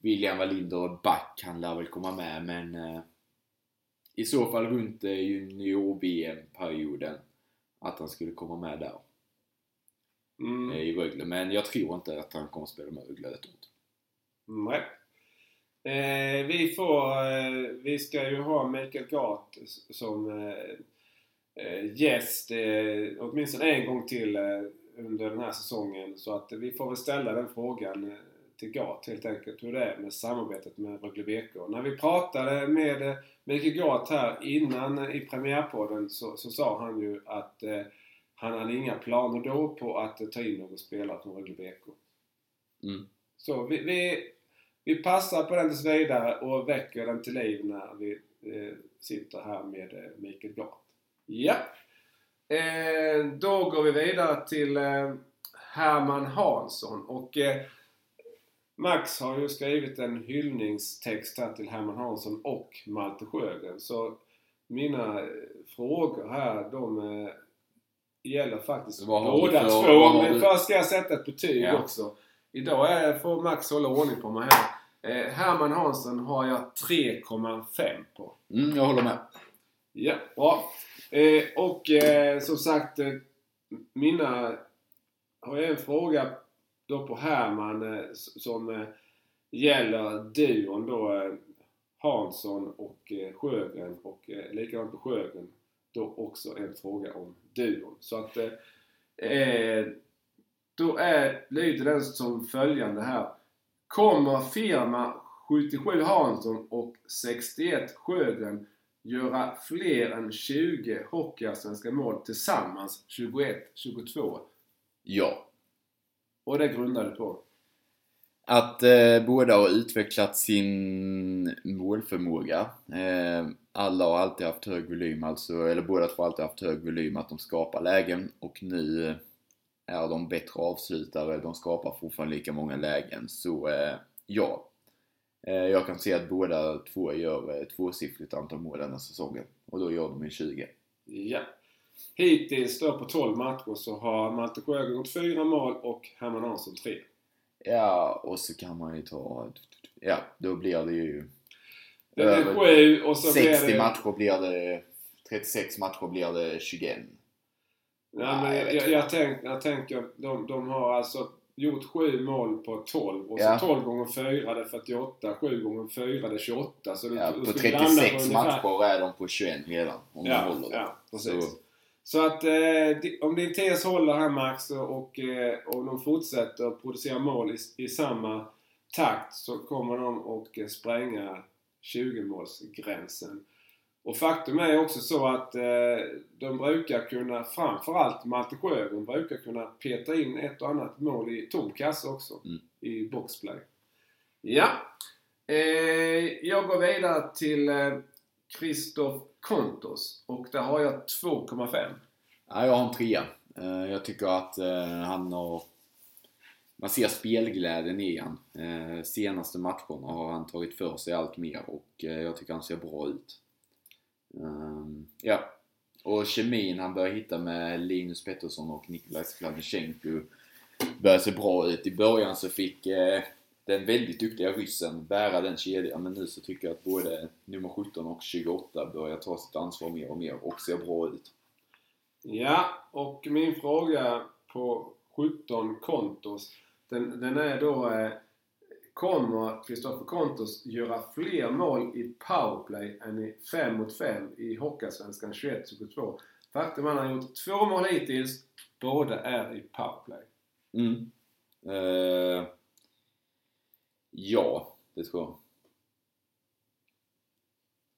William Wallinder back, han lär väl komma med men i så fall runt junior-VM-perioden att han skulle komma med där Mm. eh, i Rögle. Men jag tror inte att han kommer att spela med Rögle detta året. Nej. Eh, vi får, eh, vi ska ju ha Mikael Gart som eh, eh, gäst eh, åtminstone en gång till under den här säsongen. Så att vi får väl ställa den frågan till Gart helt enkelt hur det är med samarbetet med Rögle BK. När vi pratade med Mikael Gart här innan i premiärpodden så, så sa han ju att eh, han hade inga planer då på att eh, ta in någon spelare från Rögle BK. Mm. Så vi, vi, vi passar på den tills vidare och väcker den till liv när vi eh, sitter här med eh, Mikael Gart. Ja. Eh, då går vi vidare till eh, Herman Hansson och eh, Max har ju skrivit en hyllningstext här till Herman Hansson och Malte Sjögren. Så mina eh, frågor här de eh, gäller faktiskt båda två. Men först ska jag sätta ett betyg Ja. också. Idag är, får Max hålla ordning på mig här. Eh, Herman Hansson har jag 3,5 på. Mm, jag håller med. Ja, bra. Eh, och eh, som sagt, eh, mina... Har jag en fråga då på Herman eh, som eh, gäller duon då eh, Hansson och Sjögren och likadant på Sjögren då också en fråga om duon. Så att eh, då är, lyder den som följande här. Kommer firma 77 Hansson och 61 Sjögren göra fler än 20 hockeyallsvenska mål tillsammans 21-22? Ja. Och det grundar du på? att eh, båda har utvecklat sin målförmåga. Eh, alla har alltid haft hög volym, alltså, eller båda två har alltid haft hög volym, att de skapar lägen och nu är de bättre avslutare, de skapar fortfarande lika många lägen. Så eh, ja, eh, jag kan se att båda två gör eh, tvåsiffrigt antal mål denna säsongen och då gör de i 20. Ja. Hittills då på 12 matcher så har Malte Sjögren gjort 4 mål och Herman Hansson 3. Ja, och så kan man ju ta... Ja, då blir det ju... Det över 7 och så 60 blir det... matcher blir det... 36 matcher blir det 21. Ja, men Nej, jag jag, jag, tänk, jag tänker, de, de har alltså gjort 7 mål på 12 och så Ja. 12 gånger 4 det är 48, 7 gånger 4 det är 28. Så Ja, då på ska vi landa på 36 ungefär- matcher är de på 21 redan. Om de Ja, håller det. ja precis. Så, Så att eh, om din tes håller här Max och, eh, och de fortsätter att producera mål i, i samma takt så kommer de att eh, spränga 20-målsgränsen. Och faktum är också så att eh, de brukar kunna, framförallt Malte Sjögren, brukar kunna peta in ett och annat mål i tom kasse också. Mm. I boxplay. Ja. Eh, jag går vidare till eh, Christoph Kontos och där har jag 2,5. ja, jag har en trea. Eh, jag tycker att eh, han har... Man ser spelglädjen i han. Eh, senaste matcherna har han tagit för sig allt mer och jag tycker han ser bra ut. Ehm, ja. Och kemin han börjar hitta med Linus Pettersson och Nikolaj Skladnysjenko börjar se bra ut. I början så fick den väldigt duktiga ryssen bära den kedjan men nu så tycker jag att både nummer 17 och 28 börjar ta sitt ansvar mer och mer och ser bra ut. Ja, och min fråga på 17 kontos, den, den är då eh, Kommer Kristoffer Kontos göra fler mål i powerplay än i 5 mot 5 i Hockeyallsvenskan 21-22? Faktum är att han har gjort två mål hittills. Båda är i powerplay. Mm. Eh, ja, det tror jag.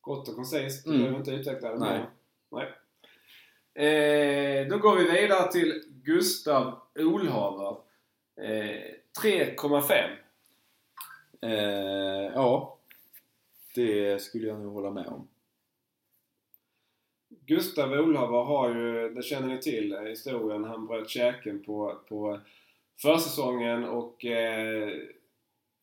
Kort och koncist. Du Mm. behöver inte utveckla det Nej. mer. Nej. Eh, då går vi vidare till Gustav Olhaver. Eh, 3,5. Eh, ja, det skulle jag nog hålla med om. Gustav Olhaver har ju, det känner ni till, eh, historien. Han bröt käken på, på försäsongen och eh,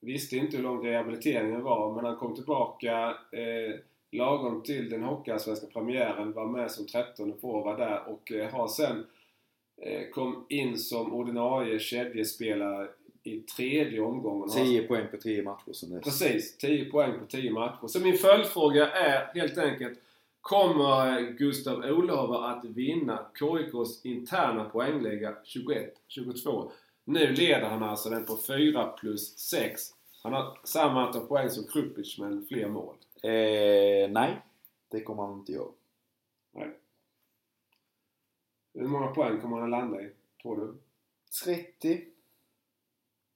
visste inte hur lång rehabiliteringen var men han kom tillbaka eh, lagom till den Hockeyallsvenska premiären, var med som 13 forward där och eh, har sen eh, kom in som ordinarie kedjespelare i tredje omgången. Har 10 poäng på 10 matcher som det Precis, 10 poäng på 10 matcher. Så min följdfråga är helt enkelt Kommer Gustav Olöver att vinna KIKs interna poängliga 21-22? Nu leder han alltså den på 4 plus 6. Han har samma antal poäng som Krupic men fler mål. Eh, nej, det kommer han inte göra. Hur många poäng kommer han att landa i, tror du? 30.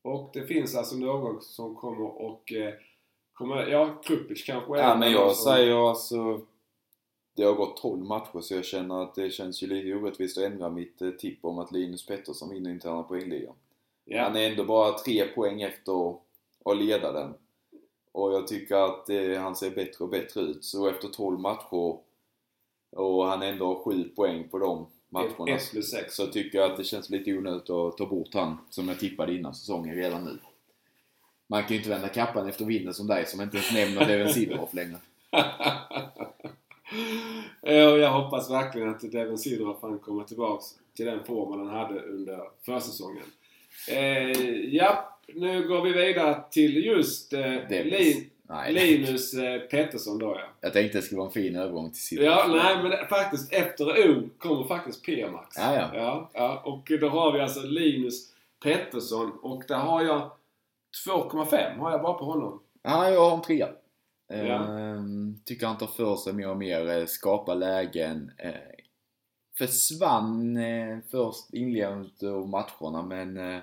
Och det finns alltså någon som kommer och... Eh, kommer, ja, Krupic kanske Ja, men en jag som- säger alltså... Det har gått 12 matcher så jag känner att det känns ju lite orättvist att ändra mitt eh, tipp om att Linus Pettersson vinner interna poängligan. Ja. Han är ändå bara tre poäng efter att leda den. Och jag tycker att eh, han ser bättre och bättre ut. Så efter 12 matcher och han ändå har 7 poäng på de matcherna 1 plus 6. så tycker jag att det känns lite onödigt att ta bort han som jag tippade innan säsongen redan nu. Man kan ju inte vända kappan efter vinden som dig som inte ens nämner Devin Sidorov längre. <laughs> Ja, jag hoppas verkligen att Devin Sidorov kan komma tillbaks till den formen han hade under försäsongen. Eh, ja, nu går vi vidare till just eh. Lin. Linus eh, Pettersson då ja. Jag tänkte det skulle vara en fin övergång till Sidorov. Ja, nej men det- faktiskt efter O kommer faktiskt P-Max. Ja, ja. ja, ja. Och då har vi alltså Linus Pettersson och där har jag 2,5 har jag bara på honom. Ja, jag har en trea. Ja. Ehm, tycker han tar för sig mer och mer, eh, skapar lägen. Eh, försvann eh, först inledandet av matcherna men eh,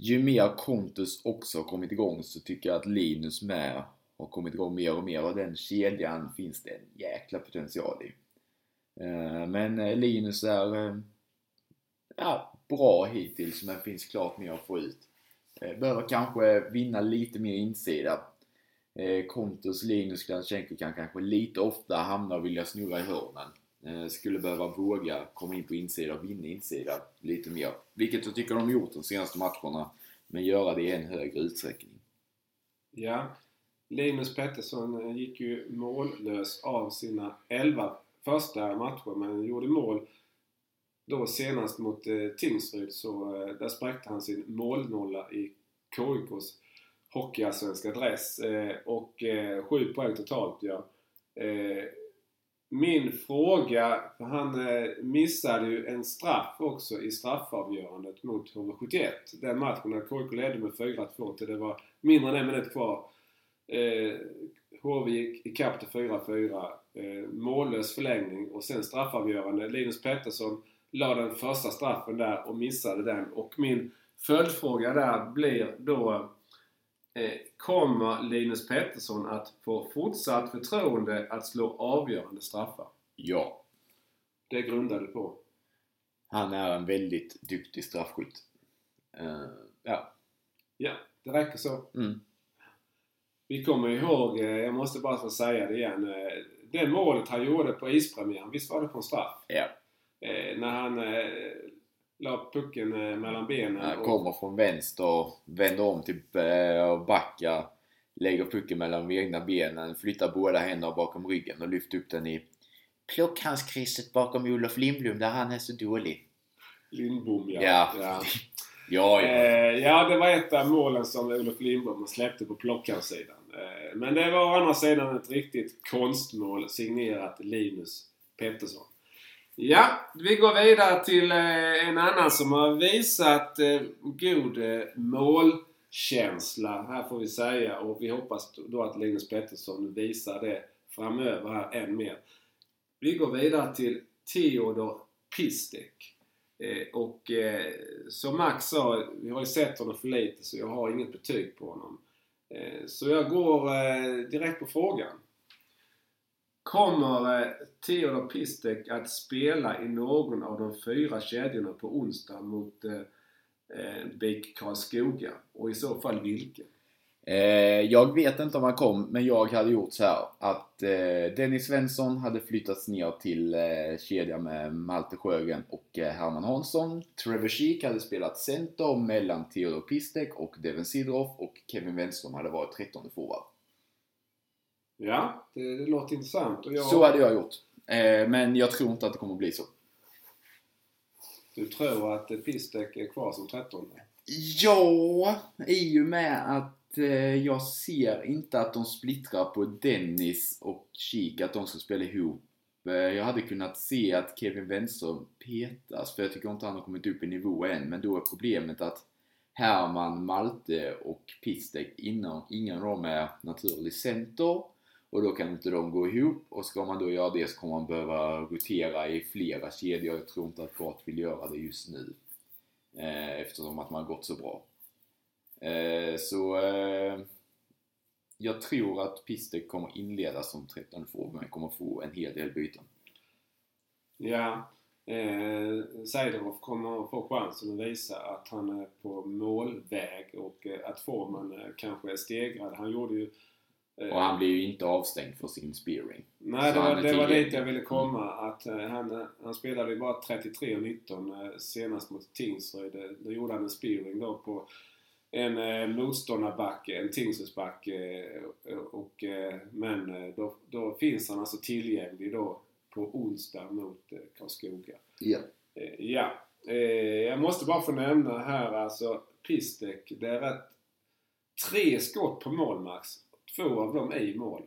ju mer Kontus också har kommit igång så tycker jag att Linus med har kommit igång mer och mer och den kedjan finns det en jäkla potential i. Eh, men eh, Linus är eh, ja, bra hittills men finns klart mer att få ut. Behöver kanske vinna lite mer insida. Kontus, Linus, Gladchenko kan kanske lite ofta hamna och vilja snurra i hörnen. Eh, skulle behöva våga komma in på insida och vinna insida lite mer. Vilket jag tycker de har gjort de senaste matcherna. Men göra det i en högre utsträckning. Ja. Linus Pettersson eh, gick ju mållös av sina 11 första matcher men gjorde mål då senast mot eh, Tingsryd så eh, där spräckte han sin målnolla i KIKs hockeyallsvenska dress eh, och eh, sju poäng totalt ja. Eh, min fråga, för han eh, missade ju en straff också i straffavgörandet mot HV71. Den matchen när KIK ledde med 4-2 till det var mindre än en minut kvar. Eh, HV gick ikapp till 4-4. Eh, mållös förlängning och sen straffavgörande. Linus Pettersson la den första straffen där och missade den. Och min följdfråga där blir då Kommer Linus Pettersson att få fortsatt förtroende att slå avgörande straffar? Ja. Det grundar du på? Han är en väldigt duktig straffskytt. Uh, ja. Ja, det räcker så. Mm. Vi kommer ihåg, eh, jag måste bara få säga det igen. eh, Det målet han gjorde på ispremiären, visst var det på en straff? Ja. Eh, när han eh, la pucken eh, mellan benen. Han och- kommer från vänster, vänder om till eh, och backar. Lägger pucken mellan de egna benen, flyttar båda händerna bakom ryggen och lyfter upp den i plockhandskrysset bakom Olof Lindblom där han är så dålig. Lindbom ja. Ja. ja. <laughs> Ja, ja. Eh, ja, det var ett av målen som Olof Lindbom släppte på plockarsidan. Eh, men det var å andra sidan ett riktigt konstmål signerat Linus Pettersson. Ja, vi går vidare till eh, en annan som har visat eh, god eh, målkänsla, här får vi säga. Och vi hoppas då att Linus Pettersson visar det framöver här än mer. Vi går vidare till Theodor Pistek. Och som Max sa, vi har ju sett honom för lite så jag har inget betyg på honom. Så jag går direkt på frågan. Kommer eh, Theodor Pistek att spela i någon av de fyra kedjorna på onsdag mot eh, eh BIK Karlskoga? Och i så fall vilken? Eh, jag vet inte om han kom, men jag hade gjort så här att eh, Dennis Svensson hade flyttats ner till eh, kedjan med Malte Sjögren och eh, Herman Hansson. Trevor Sheek hade spelat center mellan Theodor Pistek och Devin Sidroff och Kevin Wenström hade varit 13 forward. Ja, det, det låter intressant. Och jag, Så hade jag gjort. Eh, men jag tror inte att det kommer att bli så. Du tror att Pistek är kvar som 13 Ja, i och med att eh, jag ser inte att de splittrar på Dennis och Kik, att de ska spela ihop. Eh, jag hade kunnat se att Kevin Wenström petas, för jag tycker inte han har kommit upp i nivå än. Men då är problemet att Herman, Malte och Pistek, innan, ingen av dem är naturlig center. Och då kan inte de gå ihop och ska man då göra det så kommer man behöva rotera i flera kedjor. Jag tror inte att Bart vill göra det just nu. Eh, eftersom att man har gått så bra. Eh, så eh, jag tror att Pistek kommer inleda som 13 forward men kommer få en hel del byten. Ja, eh, Seidorov kommer få chansen att visa att han är på målväg och eh, att formen eh, kanske är stegrad. Han gjorde ju eh, Och han blir ju inte avstängd för sin spearing. Nej, det så var, han är det var dit jag ville komma. Att, eh, han, han spelade ju bara 33 och 19 eh, senast mot Tingsryd. Då gjorde han en spearing då på en eh, motståndarbacke, en Tingsrydsback. Och, eh, men då, då finns han alltså tillgänglig då på onsdag mot eh, Karlskoga. Ja. Ja, jag måste bara få nämna här alltså Pistek. Det är rätt tre skott på mål Max. Två av dem är i mål.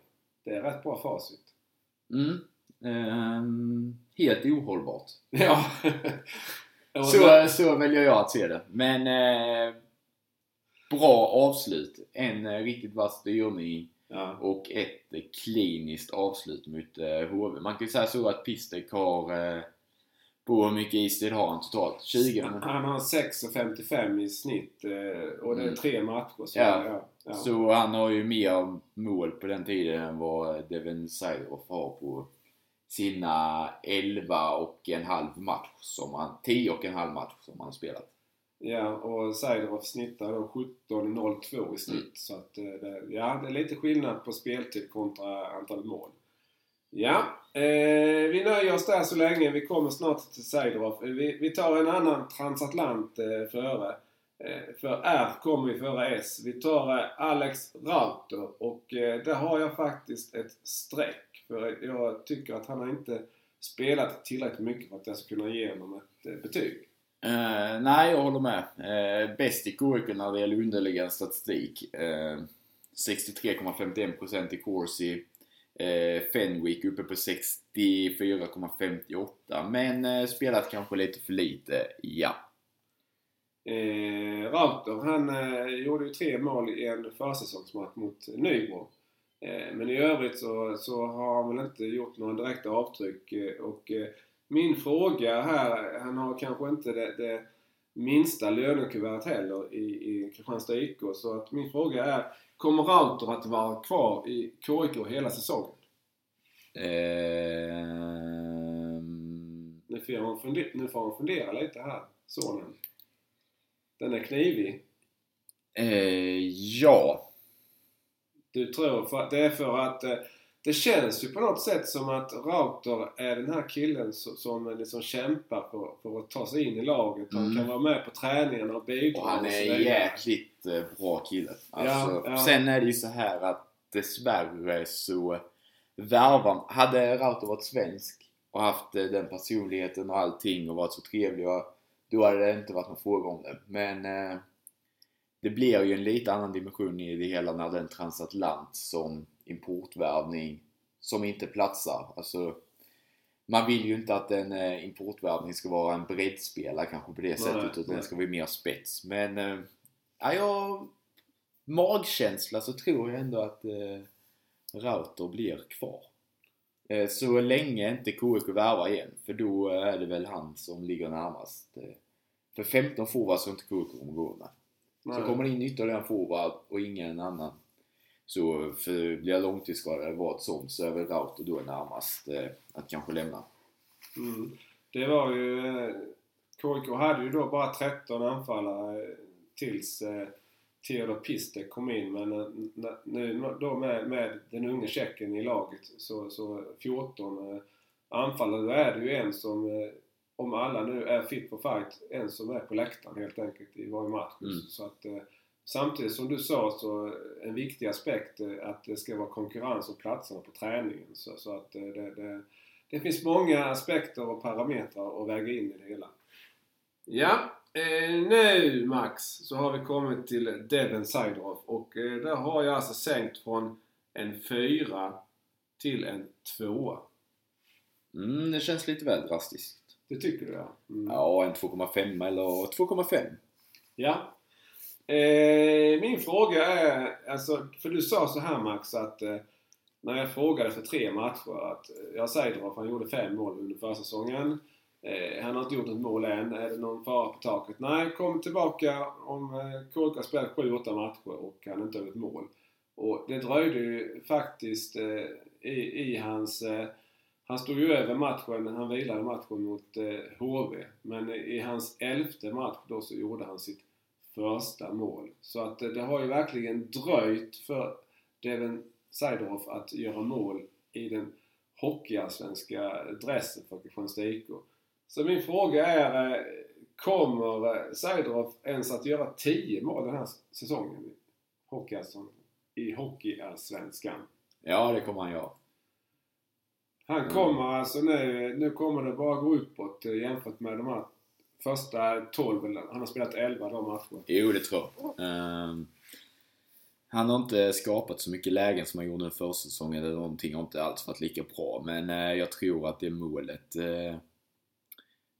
Det är rätt bra facit. Mm. Ehm, helt ohållbart. <laughs> Ja. <laughs> Så, så väljer jag att se det. Men eh, bra avslut. En eh, riktigt vass styrning ja. och ett eh, kliniskt avslut mot eh, HV. Man kan ju säga så att Pistek har på hur mycket istid har han totalt? 20? men- Han har 6,55 i snitt eh, och det är Mm. tre matcher. Så, Ja. ja. Ja. Så han har ju mer mål på den tiden än vad Devin Sidorov har på sina 11 och en halv match som han, 10 och en halv match som han har spelat. Ja, och Seidorov snittar då 17.02 i snitt. Mm. Så att eh, det, ja, det är lite skillnad på speltid kontra antal mål. Ja, eh, vi nöjer oss där så länge. Vi kommer snart till Seidorf. Eh, vi, vi tar en annan transatlant eh, före. Eh, för R kommer vi före S. Vi tar eh, Alex Rauter och eh, där har jag faktiskt ett streck. För jag tycker att han har inte spelat tillräckligt mycket för att jag ska kunna ge honom ett eh, betyg. Uh, nej, jag håller med. Uh, bäst i KIK när det gäller underliggande statistik. Uh, 63,51% i Corsi. Eh, Fenwick uppe på 64,58. Men eh, spelat kanske lite för lite, ja. Eh, Rauter, han eh, gjorde ju tre mål i en försäsongsmatch mot Nybro. Eh, men i övrigt så, så har han väl inte gjort några direkta avtryck. Eh, och eh, min fråga här, han har kanske inte det, det minsta lönekuvertet heller i, i Kristianstad IK. Så att min fråga är, kommer Rauter att vara kvar i KIK hela säsongen? Ehm, Nu får han fundera, nu får han fundera lite här, sonen. Den är knivig. eh, ja. Du tror för, det är för att eh, det känns ju på något sätt som att Rauter är den här killen som, som liksom kämpar för, för att ta sig in i laget. Han Mm. kan vara med på träningarna och bidra Och han och är vidare. jäkligt eh, bra kille. Alltså, Ja, ja. Sen är det ju så här att dessvärre så värvar Hade Rauter varit svensk och haft eh, den personligheten och allting och varit så trevlig och, då hade det inte varit någon fråga om det. Men eh, det blir ju en lite annan dimension i det hela när det är en transatlant som importvärvning som inte platsar. Alltså, man vill ju inte att en eh, importvärvning ska vara en breddspelare kanske på det sättet utan nej. den ska vara mer spets. Men eh, ja, jag, magkänsla så tror jag ändå att eh, Rauter blir kvar. Eh, så länge inte KIK värvar igen för då eh, är det väl han som ligger närmast. För 15 forwards så inte KIK kommer gå med. Så Nej. kommer det in ytterligare en forward och ingen annan. Så för blir jag långtidsskadad vad som så är väl Rauter då närmast eh, att kanske lämna. Mm. Det var ju... Eh, KIK hade ju då bara 13 anfallare eh, tills eh, Theodor Pistek kom in. Men eh, nu då med, med den unge tjecken i laget så, så 14 eh, anfallare. Då är det ju en som, om alla nu är fit for fight, en som är på läktaren helt enkelt i varje match. Mm. Så att, samtidigt som du sa så en viktig aspekt eh, att det ska vara konkurrens om platserna på träningen. Så, så att eh, det, det, det finns många aspekter och parametrar att väga in i det hela. Ja, eh, nu Max så har vi kommit till Devon Sideroff och eh, där har jag alltså sänkt från en fyra till en tvåa. Mm, det känns lite väl drastiskt. Det tycker du ja? Mm. Ja, en 2,5 eller 2,5. Ja. Eh, min fråga är, alltså, för du sa så här Max att eh, när jag frågade för tre matcher att eh, jag säger att han gjorde fem mål under försäsongen. Eh, han har inte gjort ett mål än. Är det någon fara på taket? Nej, kom tillbaka om eh, KIK har spelat 7-8 matcher och han inte har gjort mål. Och det dröjde ju faktiskt eh, i, i hans... Eh, han stod ju över matchen, han vilade matchen mot eh, HV. Men i hans elfte match då så gjorde han sitt första mål. Så att det har ju verkligen dröjt för Devin Seidorf att göra mål i den hockeyallsvenska dressen för Kristianstad IK. Så min fråga är, eh, kommer eh, Seidorf ens att göra 10 mål den här säsongen i Hockeyallsvenskan? Ja, det kommer han göra. Han kommer alltså nu, nu kommer det bara gå uppåt eh, jämfört med de här första 12, eller han har spelat 11 de matcherna. Jo, det tror jag. Ehm, han har inte skapat så mycket lägen som han gjorde under försäsongen eller någonting. Har inte alls varit lika bra. Men eh, jag tror att det målet eh,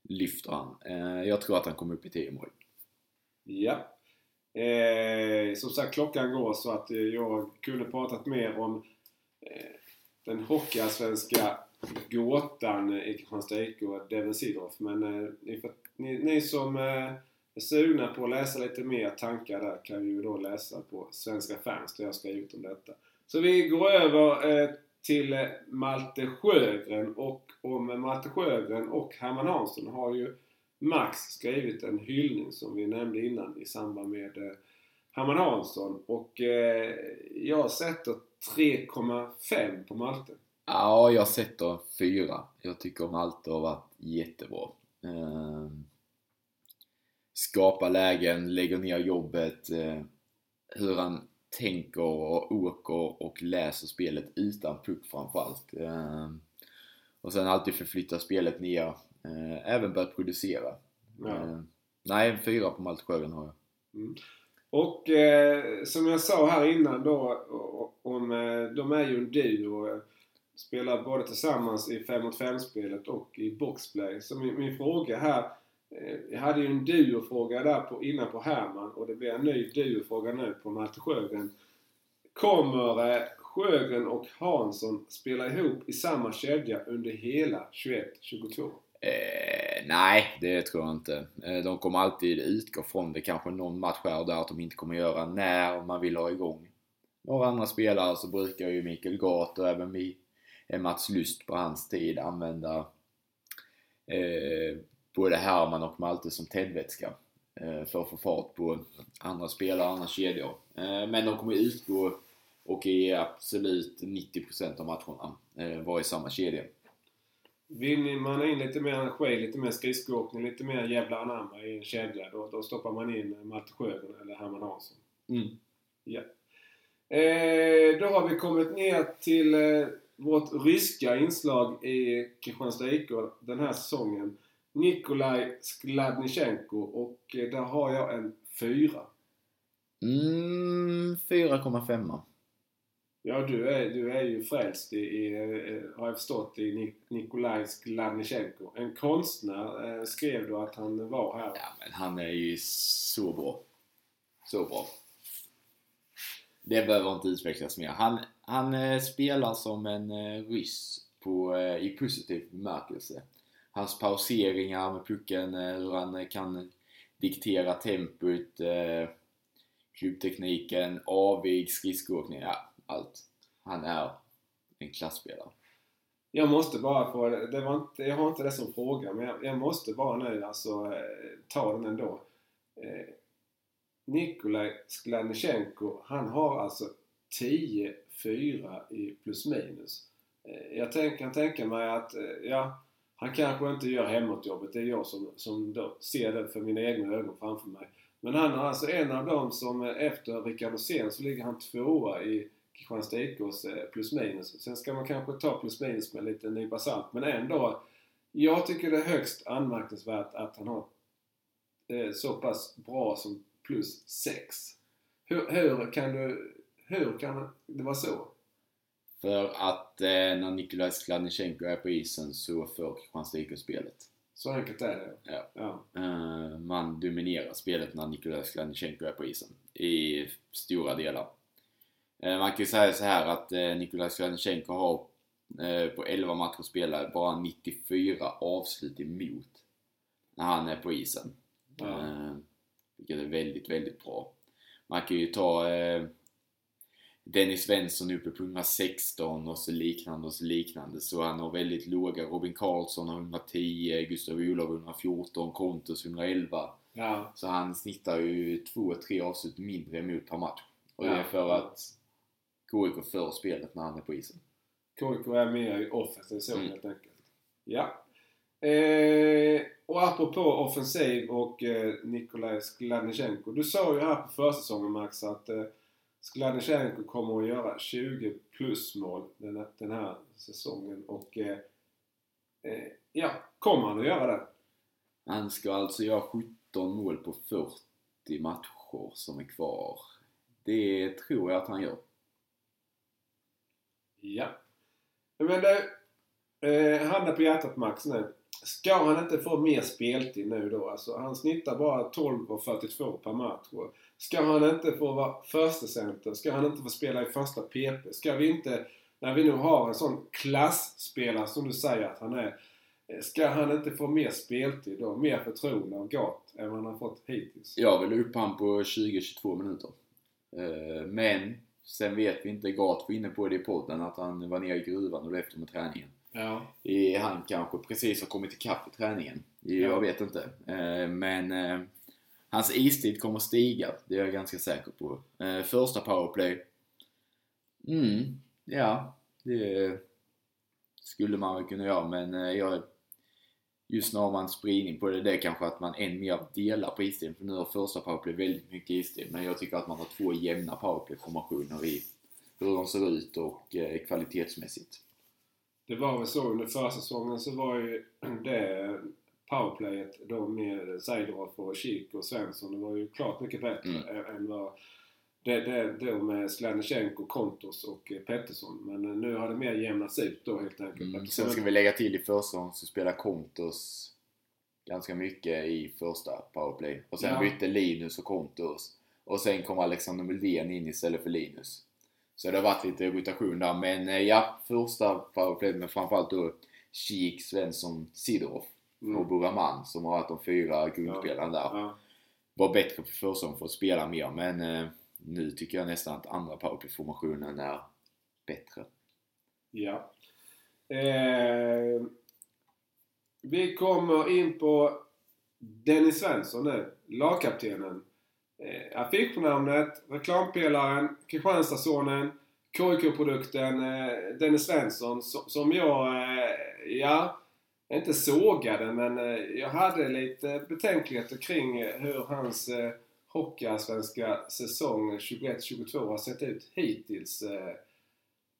lyfter han. Eh, jag tror att han kommer upp i 10 mål. Ja. Som sagt, klockan går så att jag kunde pratat mer om den hockeyallsvenska gåtan i Kristianstad IK Devin Sidorf. Men eh, ni, får, ni, ni som eh, är sugna på att läsa lite mer tankar där kan ju då läsa på Svenska fans där jag skrivit om detta. Så vi går över eh, till eh, Malte Sjögren och om Malte Sjögren och Herman Hansson har ju Max skrivit en hyllning som vi nämnde innan i samband med eh, Herman Hansson och eh, jag sätter 3,5 på Malte. Ja, jag sätter 4. Jag tycker Malte har varit jättebra. Eh, skapar lägen, lägger ner jobbet. Eh, hur han tänker och åker och läser spelet utan puck framförallt. Eh, och sen alltid förflytta spelet ner. Eh, även börjat producera. Ja. Eh, nej, en fyra på Malte Sjögren har jag. Mm. Och eh, som jag sa här innan då om, eh, de är ju en duo. Spelar både tillsammans i 5 mot 5 spelet och i boxplay. Så min, min fråga här. Eh, jag hade ju en duo-fråga där på, innan på Herman och det blir en ny duo-fråga nu på Malte Sjögren. Kommer eh, Sjögren och Hansson spela ihop i samma kedja under hela 21-22? Eh, nej, det tror jag inte. Eh, de kommer alltid utgå från det. Kanske någon match här där att de inte kommer göra när man vill ha igång några andra spelare så brukar ju Mikael Gart och även vi Mats Lust på hans tid använda eh, både Herman och Malte som tändvätska eh, för att få fart på andra spelare, andra kedjor. Eh, men de kommer utgå och i absolut 90% av matcherna eh, vara i samma kedja. Vill man in lite mer energi, lite mer skridskoåkning, lite mer jävla anamma i en kedja då, då stoppar man in Malte Sjögren eller Herman Hansson. Mm. Ja. Eh, då har vi kommit ner till eh, vårt ryska inslag i Kristianstad IK den här säsongen. Nikolaj Skladnichenko och eh, där har jag en fyra. Mm, 4,5. Ja, du är, du är ju frälst i, i eh, har jag förstått, i Nik- Nikolaj Skladnichenko. En konstnär eh, skrev du att han var här. Ja, men han är ju så bra. Så bra. Det behöver inte utvecklas mer. Han, han eh, spelar som en eh, ryss på, eh, i positiv bemärkelse. Hans pauseringar med pucken, eh, hur han eh, kan diktera tempot, eh, klubbtekniken, avig, skridskoåkning, ja, allt. Han är en klassspelare. Jag måste bara få, det var inte, jag har inte det som fråga men jag, jag måste bara nu alltså eh, ta den ändå. Eh, Nikolaj Skladnichenko, han har alltså 10-4 i plus minus. Eh, jag tänk, kan tänka mig att, eh, ja, han kanske inte gör hemåtjobbet. Det är jag som, som då ser det för mina egna ögon framför mig. Men han är alltså en av dem som eh, efter Rickard Rosén så ligger han tvåa i Kristianstad IKs plus minus. Sen ska man kanske ta plus minus med en liten nypa salt. Men ändå. Jag tycker det är högst anmärkningsvärt att han har så pass bra som plus 6. Hur, hur kan du... Hur kan det vara så? För att eh, när Nikolaj Skladnichenko är på isen så för Kristianstad IK spelet. Så enkelt är det. Ja. ja. Eh, man dominerar spelet när Nikolaj Skladnichenko är på isen. I stora delar. Eh, man kan ju säga så här att eh, Nikolaj Skladnichenko har på 11 matcher spelade bara 94 avslut emot när han är på isen. Ja. Vilket är väldigt, väldigt bra. Man kan ju ta eh, Dennis Svensson uppe på 116 och så liknande och så liknande. Så han har väldigt låga. Robin Karlsson har 110, Gustav Olof 114, Kontus 111. ja. Så han snittar ju 2-3 avslut mindre emot per match. Och det är för att KIK för spelet när han är på isen. KIK är mer i offensiv zon Mm. helt enkelt. Ja. Eh, och apropå offensiv och eh, Nikolaj Skladnichenko. Du sa ju här på försäsongen Max att eh, Skladnichenko kommer att göra 20 plus mål den, här- den här säsongen. Och eh, eh, ja, kommer han att göra det? Han ska alltså göra 17 mål på 40 matcher som är kvar. Det tror jag att han gör. Ja. Men du, eh, handen på hjärtat Max nu. Ska han inte få mer speltid nu då? Alltså han snittar bara 12,42 per match. Ska han inte få vara första center? Ska han inte få spela i första PP? Ska vi inte, när vi nu har en sån klassspelare som du säger att han är. Eh, ska han inte få mer speltid då? Mer förtroende av Gat än vad han har fått hittills? Jag vill upp han på 20-22 minuter. Eh, men sen vet vi inte, Gat var inne på det i podden, att han var nere i gruvan och då efter med träningen. Ja. I han kanske precis har kommit ikapp i träningen. Jag Ja. vet inte. Eh, Men eh, hans istid kommer stiga, det är jag ganska säker på. Eh, Första powerplay. Mm, ja. Det skulle man väl kunna göra men jag, just nu har man spridning på det. Det är kanske att man än mer delar på istiden. För nu har första powerplay väldigt mycket istid. Men jag tycker att man har två jämna powerplay-formationer i hur de ser ut och eh, kvalitetsmässigt. Det var väl så under försäsongen så var ju <clears throat> det powerplayet då med Seidorf och Kik och Svensson, det var ju klart mycket bättre Mm. än- vad det, det då med Slanichenko, Kontos och eh, Pettersson. Men eh, nu har det mer jämnats ut då helt enkelt. Mm. Sen ska vi lägga till i försäsong så spelar Kontos ganska mycket i första powerplay. Och sen Ja. bytte Linus och Kontos. Och sen kom Alexander Muldén in istället för Linus. Så det har varit lite rotation där. Men eh, ja, första powerplay med framförallt då Kik, Svensson, Sidorov Mm. och Buraman som har varit de fyra grundspelarna där. Ja. Var bättre på försäsong för att spela mer. Men eh, nu tycker jag nästan att andra powerplay-formationen är bättre. Ja. Eh, vi kommer in på Dennis Svensson nu, lagkaptenen. Eh, affischnamnet, reklampelaren, Kristianstadssonen, KIK-produkten eh, Dennis Svensson som, som jag, eh, ja, inte sågade men eh, jag hade lite betänkligheter kring eh, hur hans eh, Hockeyallsvenska säsong 21-22 har sett ut hittills. Eh,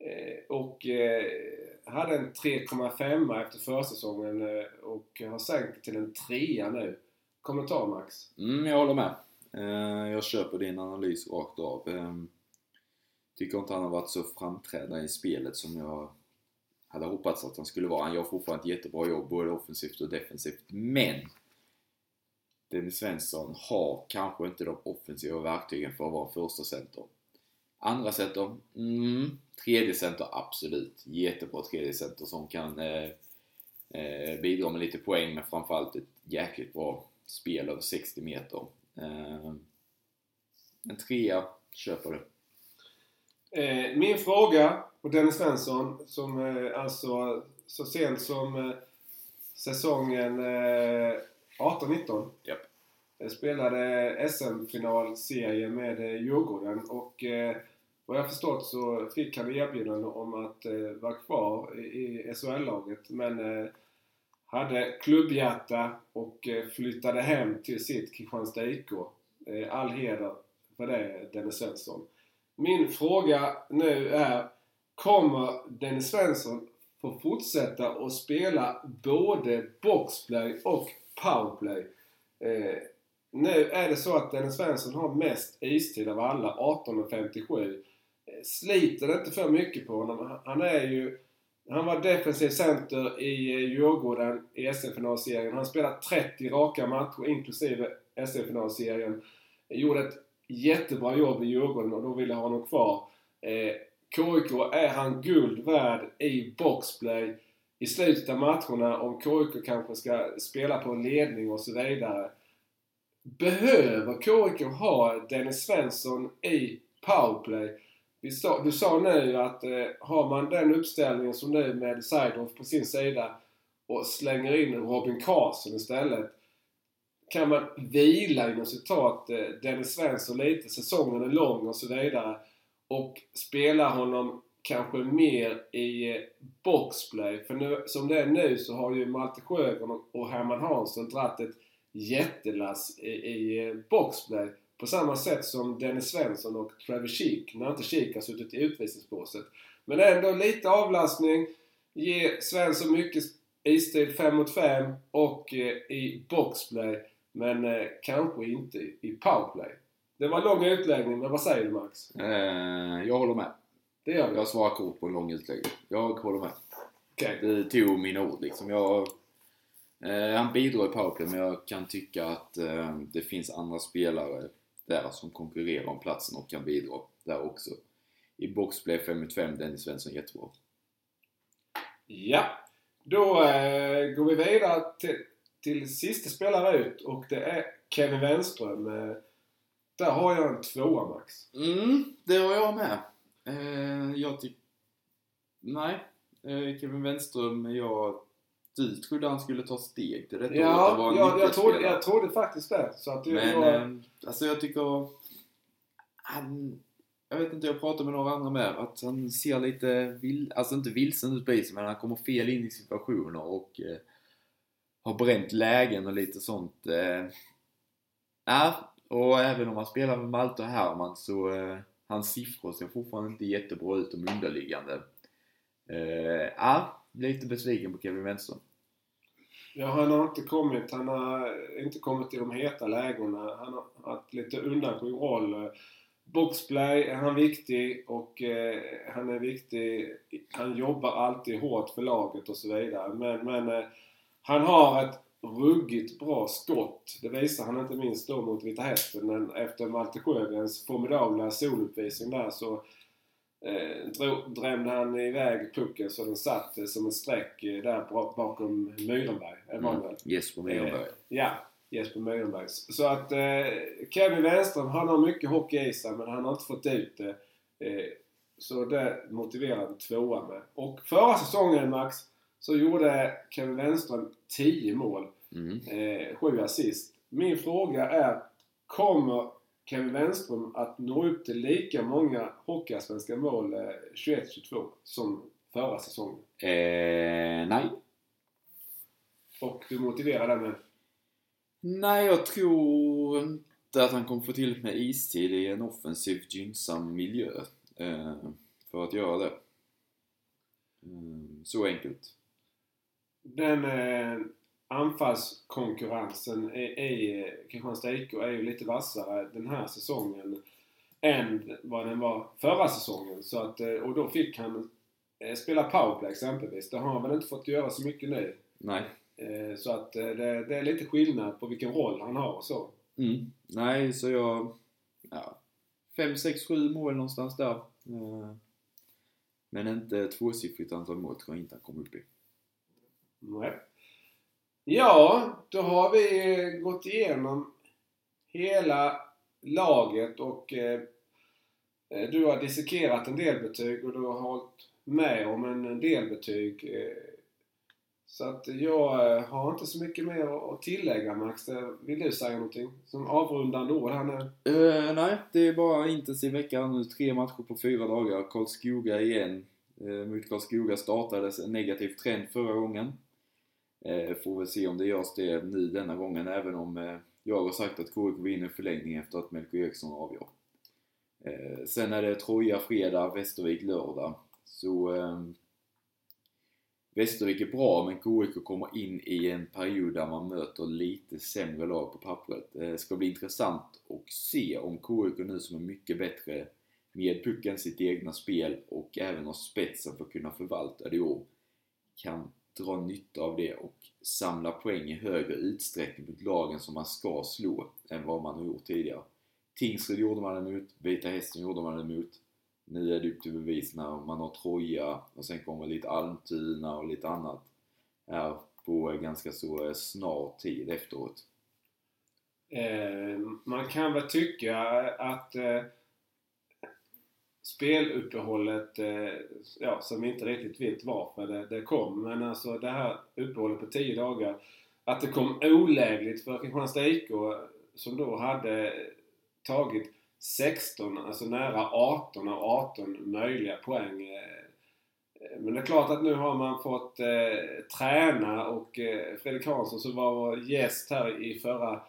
eh och eh, hade en 3,5 efter försäsongen eh, och har sänkt till en 3 nu. Kommentar Max? Mm, jag håller med. Eh, jag köper din analys rakt av. Ehm, tycker inte han har varit så framträdande i spelet som jag hade hoppats att han skulle vara. Han gör fortfarande ett jättebra jobb både offensivt och defensivt. Men Dennis Svensson har kanske inte de offensiva verktygen för att vara första center. Andra center? Mm. Tredje center? Absolut. Jättebra tredje center som kan eh, eh, bidra med lite poäng men framförallt ett jäkligt bra spel över 60 meter. Eh, en trea, köper det. Eh, min fråga på Dennis Svensson som eh, alltså så sent som säsongen eh, 18-19 Japp. eh, spelade SM-finalserie med Djurgården och vad jag förstått så fick han erbjudande om att vara kvar i, SHL-laget men hade klubbhjärta och eh, flyttade hem till sitt Kristianstad IK. Eh, all heder för det Dennis Svensson. Min fråga nu är Kommer Dennis Svensson få fortsätta att spela både boxplay och powerplay? Eh, nu är det så att Dennis Svensson har mest istid av alla, 18.57. Eh, sliter det inte för mycket på honom. Han är ju han var defensiv center i eh, Djurgården i SM-finalserien. Han spelade 30 raka matcher inklusive SM-finalserien. Eh, gjorde ett jättebra jobb i Djurgården och då ville ha honom kvar. Eh, KIK är han guld värd i boxplay i slutet av matcherna om KIK kanske ska spela på en ledning och så vidare. Behöver KIK ha Dennis Svensson i powerplay? Vi sa, du sa nu att eh, har man den uppställningen som nu med Seidorf på sin sida och slänger in Robin Karlsson istället. Kan man vila inom citat eh, Dennis Svensson lite, säsongen är lång och så vidare. Och spela honom kanske mer i eh, boxplay. För nu, som det är nu så har ju Malte Sjögren och- Herman Hansson dragit ett jättelass i, i eh, boxplay. På samma sätt som Dennis Svensson och Trevor Sheek, när inte Sheek har suttit i utvisningsbåset. Men ändå lite avlastning. Ge Svensson mycket istid 5 mot 5 och eh, i boxplay. Men eh, kanske inte i powerplay. Det var en lång utläggning, men vad säger du Max? Eh, jag håller med. Det gör vi. Jag svarar kort på en lång utläggning. Jag håller med. Okej. Det tog mina ord liksom. Jag, eh, han bidrar i powerplay men jag kan tycka att det finns andra spelare där som konkurrerar om platsen och kan bidra där också. I boxplay 5 mot 5, Dennis Svensson jättebra. Ja. Då eh, går vi vidare till, till sista spelare ut och det är Kevin Wenström. Eh, där har jag en tvåa Max. Mm, det har jag med. Eh, jag tycker... Nej. Eh, Kevin Wenström, jag du trodde han skulle ta steg till detta Ja, året och vara en jag, jag, trodde, jag trodde faktiskt det. Så att jag, Men jag, eh, alltså jag tycker han, jag vet inte, jag pratar med några andra med att han ser lite vill, alltså inte vilsen ut på isen men han kommer fel in i situationer och eh, har bränt lägen och lite sånt. Eh, ja, och även om han spelar med Malte och Herman så eh, hans siffror ser fortfarande inte jättebra ut de underliggande. Eh, ja, lite besviken på Kevin Wenström. ja, han har inte kommit, han har inte kommit till de heta lägena. Han har haft lite undanskymd roll. Boxplay är han viktig och eh, han är viktig. Han jobbar alltid hårt för laget och så vidare. Men, men eh, han har ett ruggigt bra skott. Det visar han inte minst då mot Vita Hästen. Men efter Malte Sjögrens formidabla soluppvisning där så eh, drog, drämde han iväg pucken så den satt eh, som en streck eh, där bakom Myrenberg. Mm. Det väl? Jesper Myrberg. Ja, Jesper Myrenberg. Så att eh, Kevin Wenström, han har mycket hockey i sig men han har inte fått ut det. Eh, så det motiverar en tvåa med. Och förra säsongen Max, så gjorde Kevin Wenström 10 mål. Mm. Eh, 7 assist. Min fråga är, kommer Kevin Wenström att nå upp till lika många Hockeyallsvenska mål eh, 21-22 som förra säsongen? Eh, nej. Och du motiverar det med Nej, jag tror inte att han kommer få till med istid i en offensivt gynnsam miljö eh, för att göra det. Mm, så enkelt. den eh, anfallskonkurrensen i, Kristianstad IK är ju lite vassare den här säsongen än vad den var förra säsongen. Så att, eh, och då fick han eh, spela powerplay exempelvis. Det har han väl inte fått göra så mycket nu. Nej. Eh, så att det, det är lite skillnad på vilken roll han har och så. Mm. Nej, så jag... Ja, 5, 6, 7 mål någonstans där. Men inte tvåsiffrigt antal mål tror jag inte han kommer upp i. Nej. Ja, då har vi eh, gått igenom hela laget och eh, eh, du har dissekerat en del betyg och du har hållit med om en del betyg. Eh, så att jag eh, har inte så mycket mer att- tillägga Max. Eh, vill du säga någonting som avrundande ord här nu? Uh, nej, det är bara intensiv vecka nu. Tre matcher på fyra dagar. Karlskoga igen. Uh, mot Karlskoga startades en negativ trend förra gången. Eh, får väl se om det görs det nu denna gången, även om eh, jag har sagt att KIK vinner förlängning efter att Melker Eriksson avgör. Eh, sen är det Troja fredag, Västervik lördag. Så eh, Västervik är bra, men KIK kommer in i en period där man möter lite sämre lag på pappret. Eh, det ska bli intressant att se om KIK nu som är mycket bättre med pucken, sitt egna spel och även har spetsen för att kunna förvalta det i år, kan dra nytta av det och samla poäng i högre utsträckning mot lagen som man ska slå än vad man har gjort tidigare. Tingsryd gjorde man det mot, Vita Hästen gjorde man det mot. Nu är det upp till bevis när man har Troja och sen kommer lite Almtuna och lite annat här på ganska så eh, snar tid efteråt. Eh, man kan väl tycka att eh, speluppehållet, eh, ja, som vi inte riktigt vet varför det, det kom, men alltså det här uppehållet på 10 dagar, att det kom olägligt för Kristianstad IK som då hade tagit 16, alltså nära 18 av 18 möjliga poäng. Eh, men det är klart att nu har man fått eh, träna och eh, Fredrik Hansson som var gäst här i förra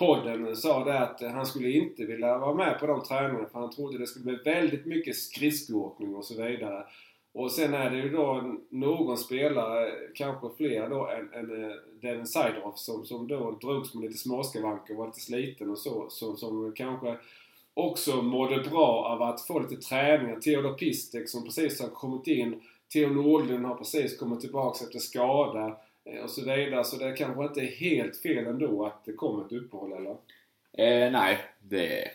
podden sa det att han skulle inte vilja vara med på de träningarna för han trodde det skulle bli väldigt mycket skridskoåkning och så vidare. Och sen är det ju då någon spelare, kanske fler då än, än eh, den Devin som, som då drogs med lite småskavanker och var lite sliten och så. Som, som kanske också mådde bra av att få lite träningar. Theodor Pistek som precis har kommit in. Theo Nordlund har precis kommit tillbaka efter skada och så vidare. Så det kanske inte är helt fel ändå att det kommer ett uppehåll eller? Eh, nej, det,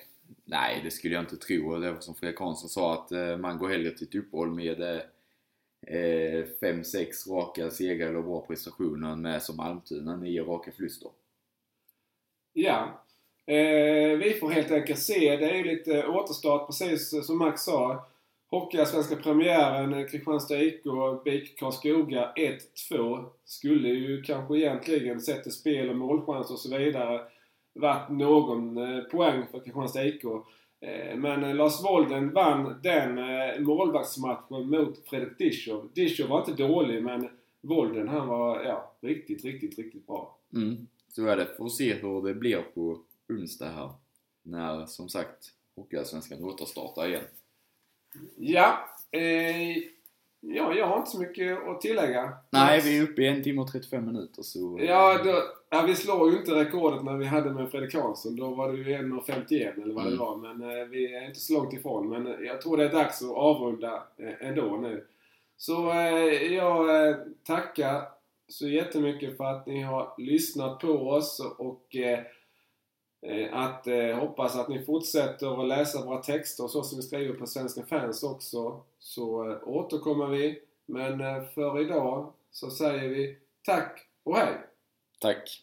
nej, det skulle jag inte tro. Det var som Fredrik Hansson sa att eh, man går hellre till ett uppehåll med eh, eh, fem, sex raka segrar eller bra prestationer med som Almtuna, nio raka förluster. Ja. Eh, vi får helt enkelt se. Det är ju lite återstart precis som Max sa. Hockeyallsvenska eh, premiären eh, Kristianstad IK BIK Karlskoga 1-2 skulle ju kanske egentligen sett till spel och målchanser och så vidare varit någon eh, poäng för Kristianstad IK. Men Lars Wolden vann den målvaktsmatchen mot Fredrik Dischow. Dischow var inte dålig men Wolden han var ja, riktigt, riktigt, riktigt bra. Mm, så är det. Får se hur det blir på onsdag här. När som sagt Hockeyallsvenskan återstartar igen. Ja, eh, ja, jag har inte så mycket att tillägga. Nej, vi är uppe i en timme och 35 minuter så... Ja, då, ja vi slår ju inte rekordet när vi hade med Fredrik Karlsson. Då var det ju 1.51 eller vad mm. det var. Men eh, vi är inte så långt ifrån. Men eh, jag tror det är dags att avrunda eh, ändå nu. Så eh, jag eh, tackar så jättemycket för att ni har lyssnat på oss och eh, Eh, Eh, att eh, hoppas att ni fortsätter att läsa våra texter så som vi skriver på Svenska fans också. Så eh, återkommer vi. Men eh, för idag så säger vi tack och hej! Tack!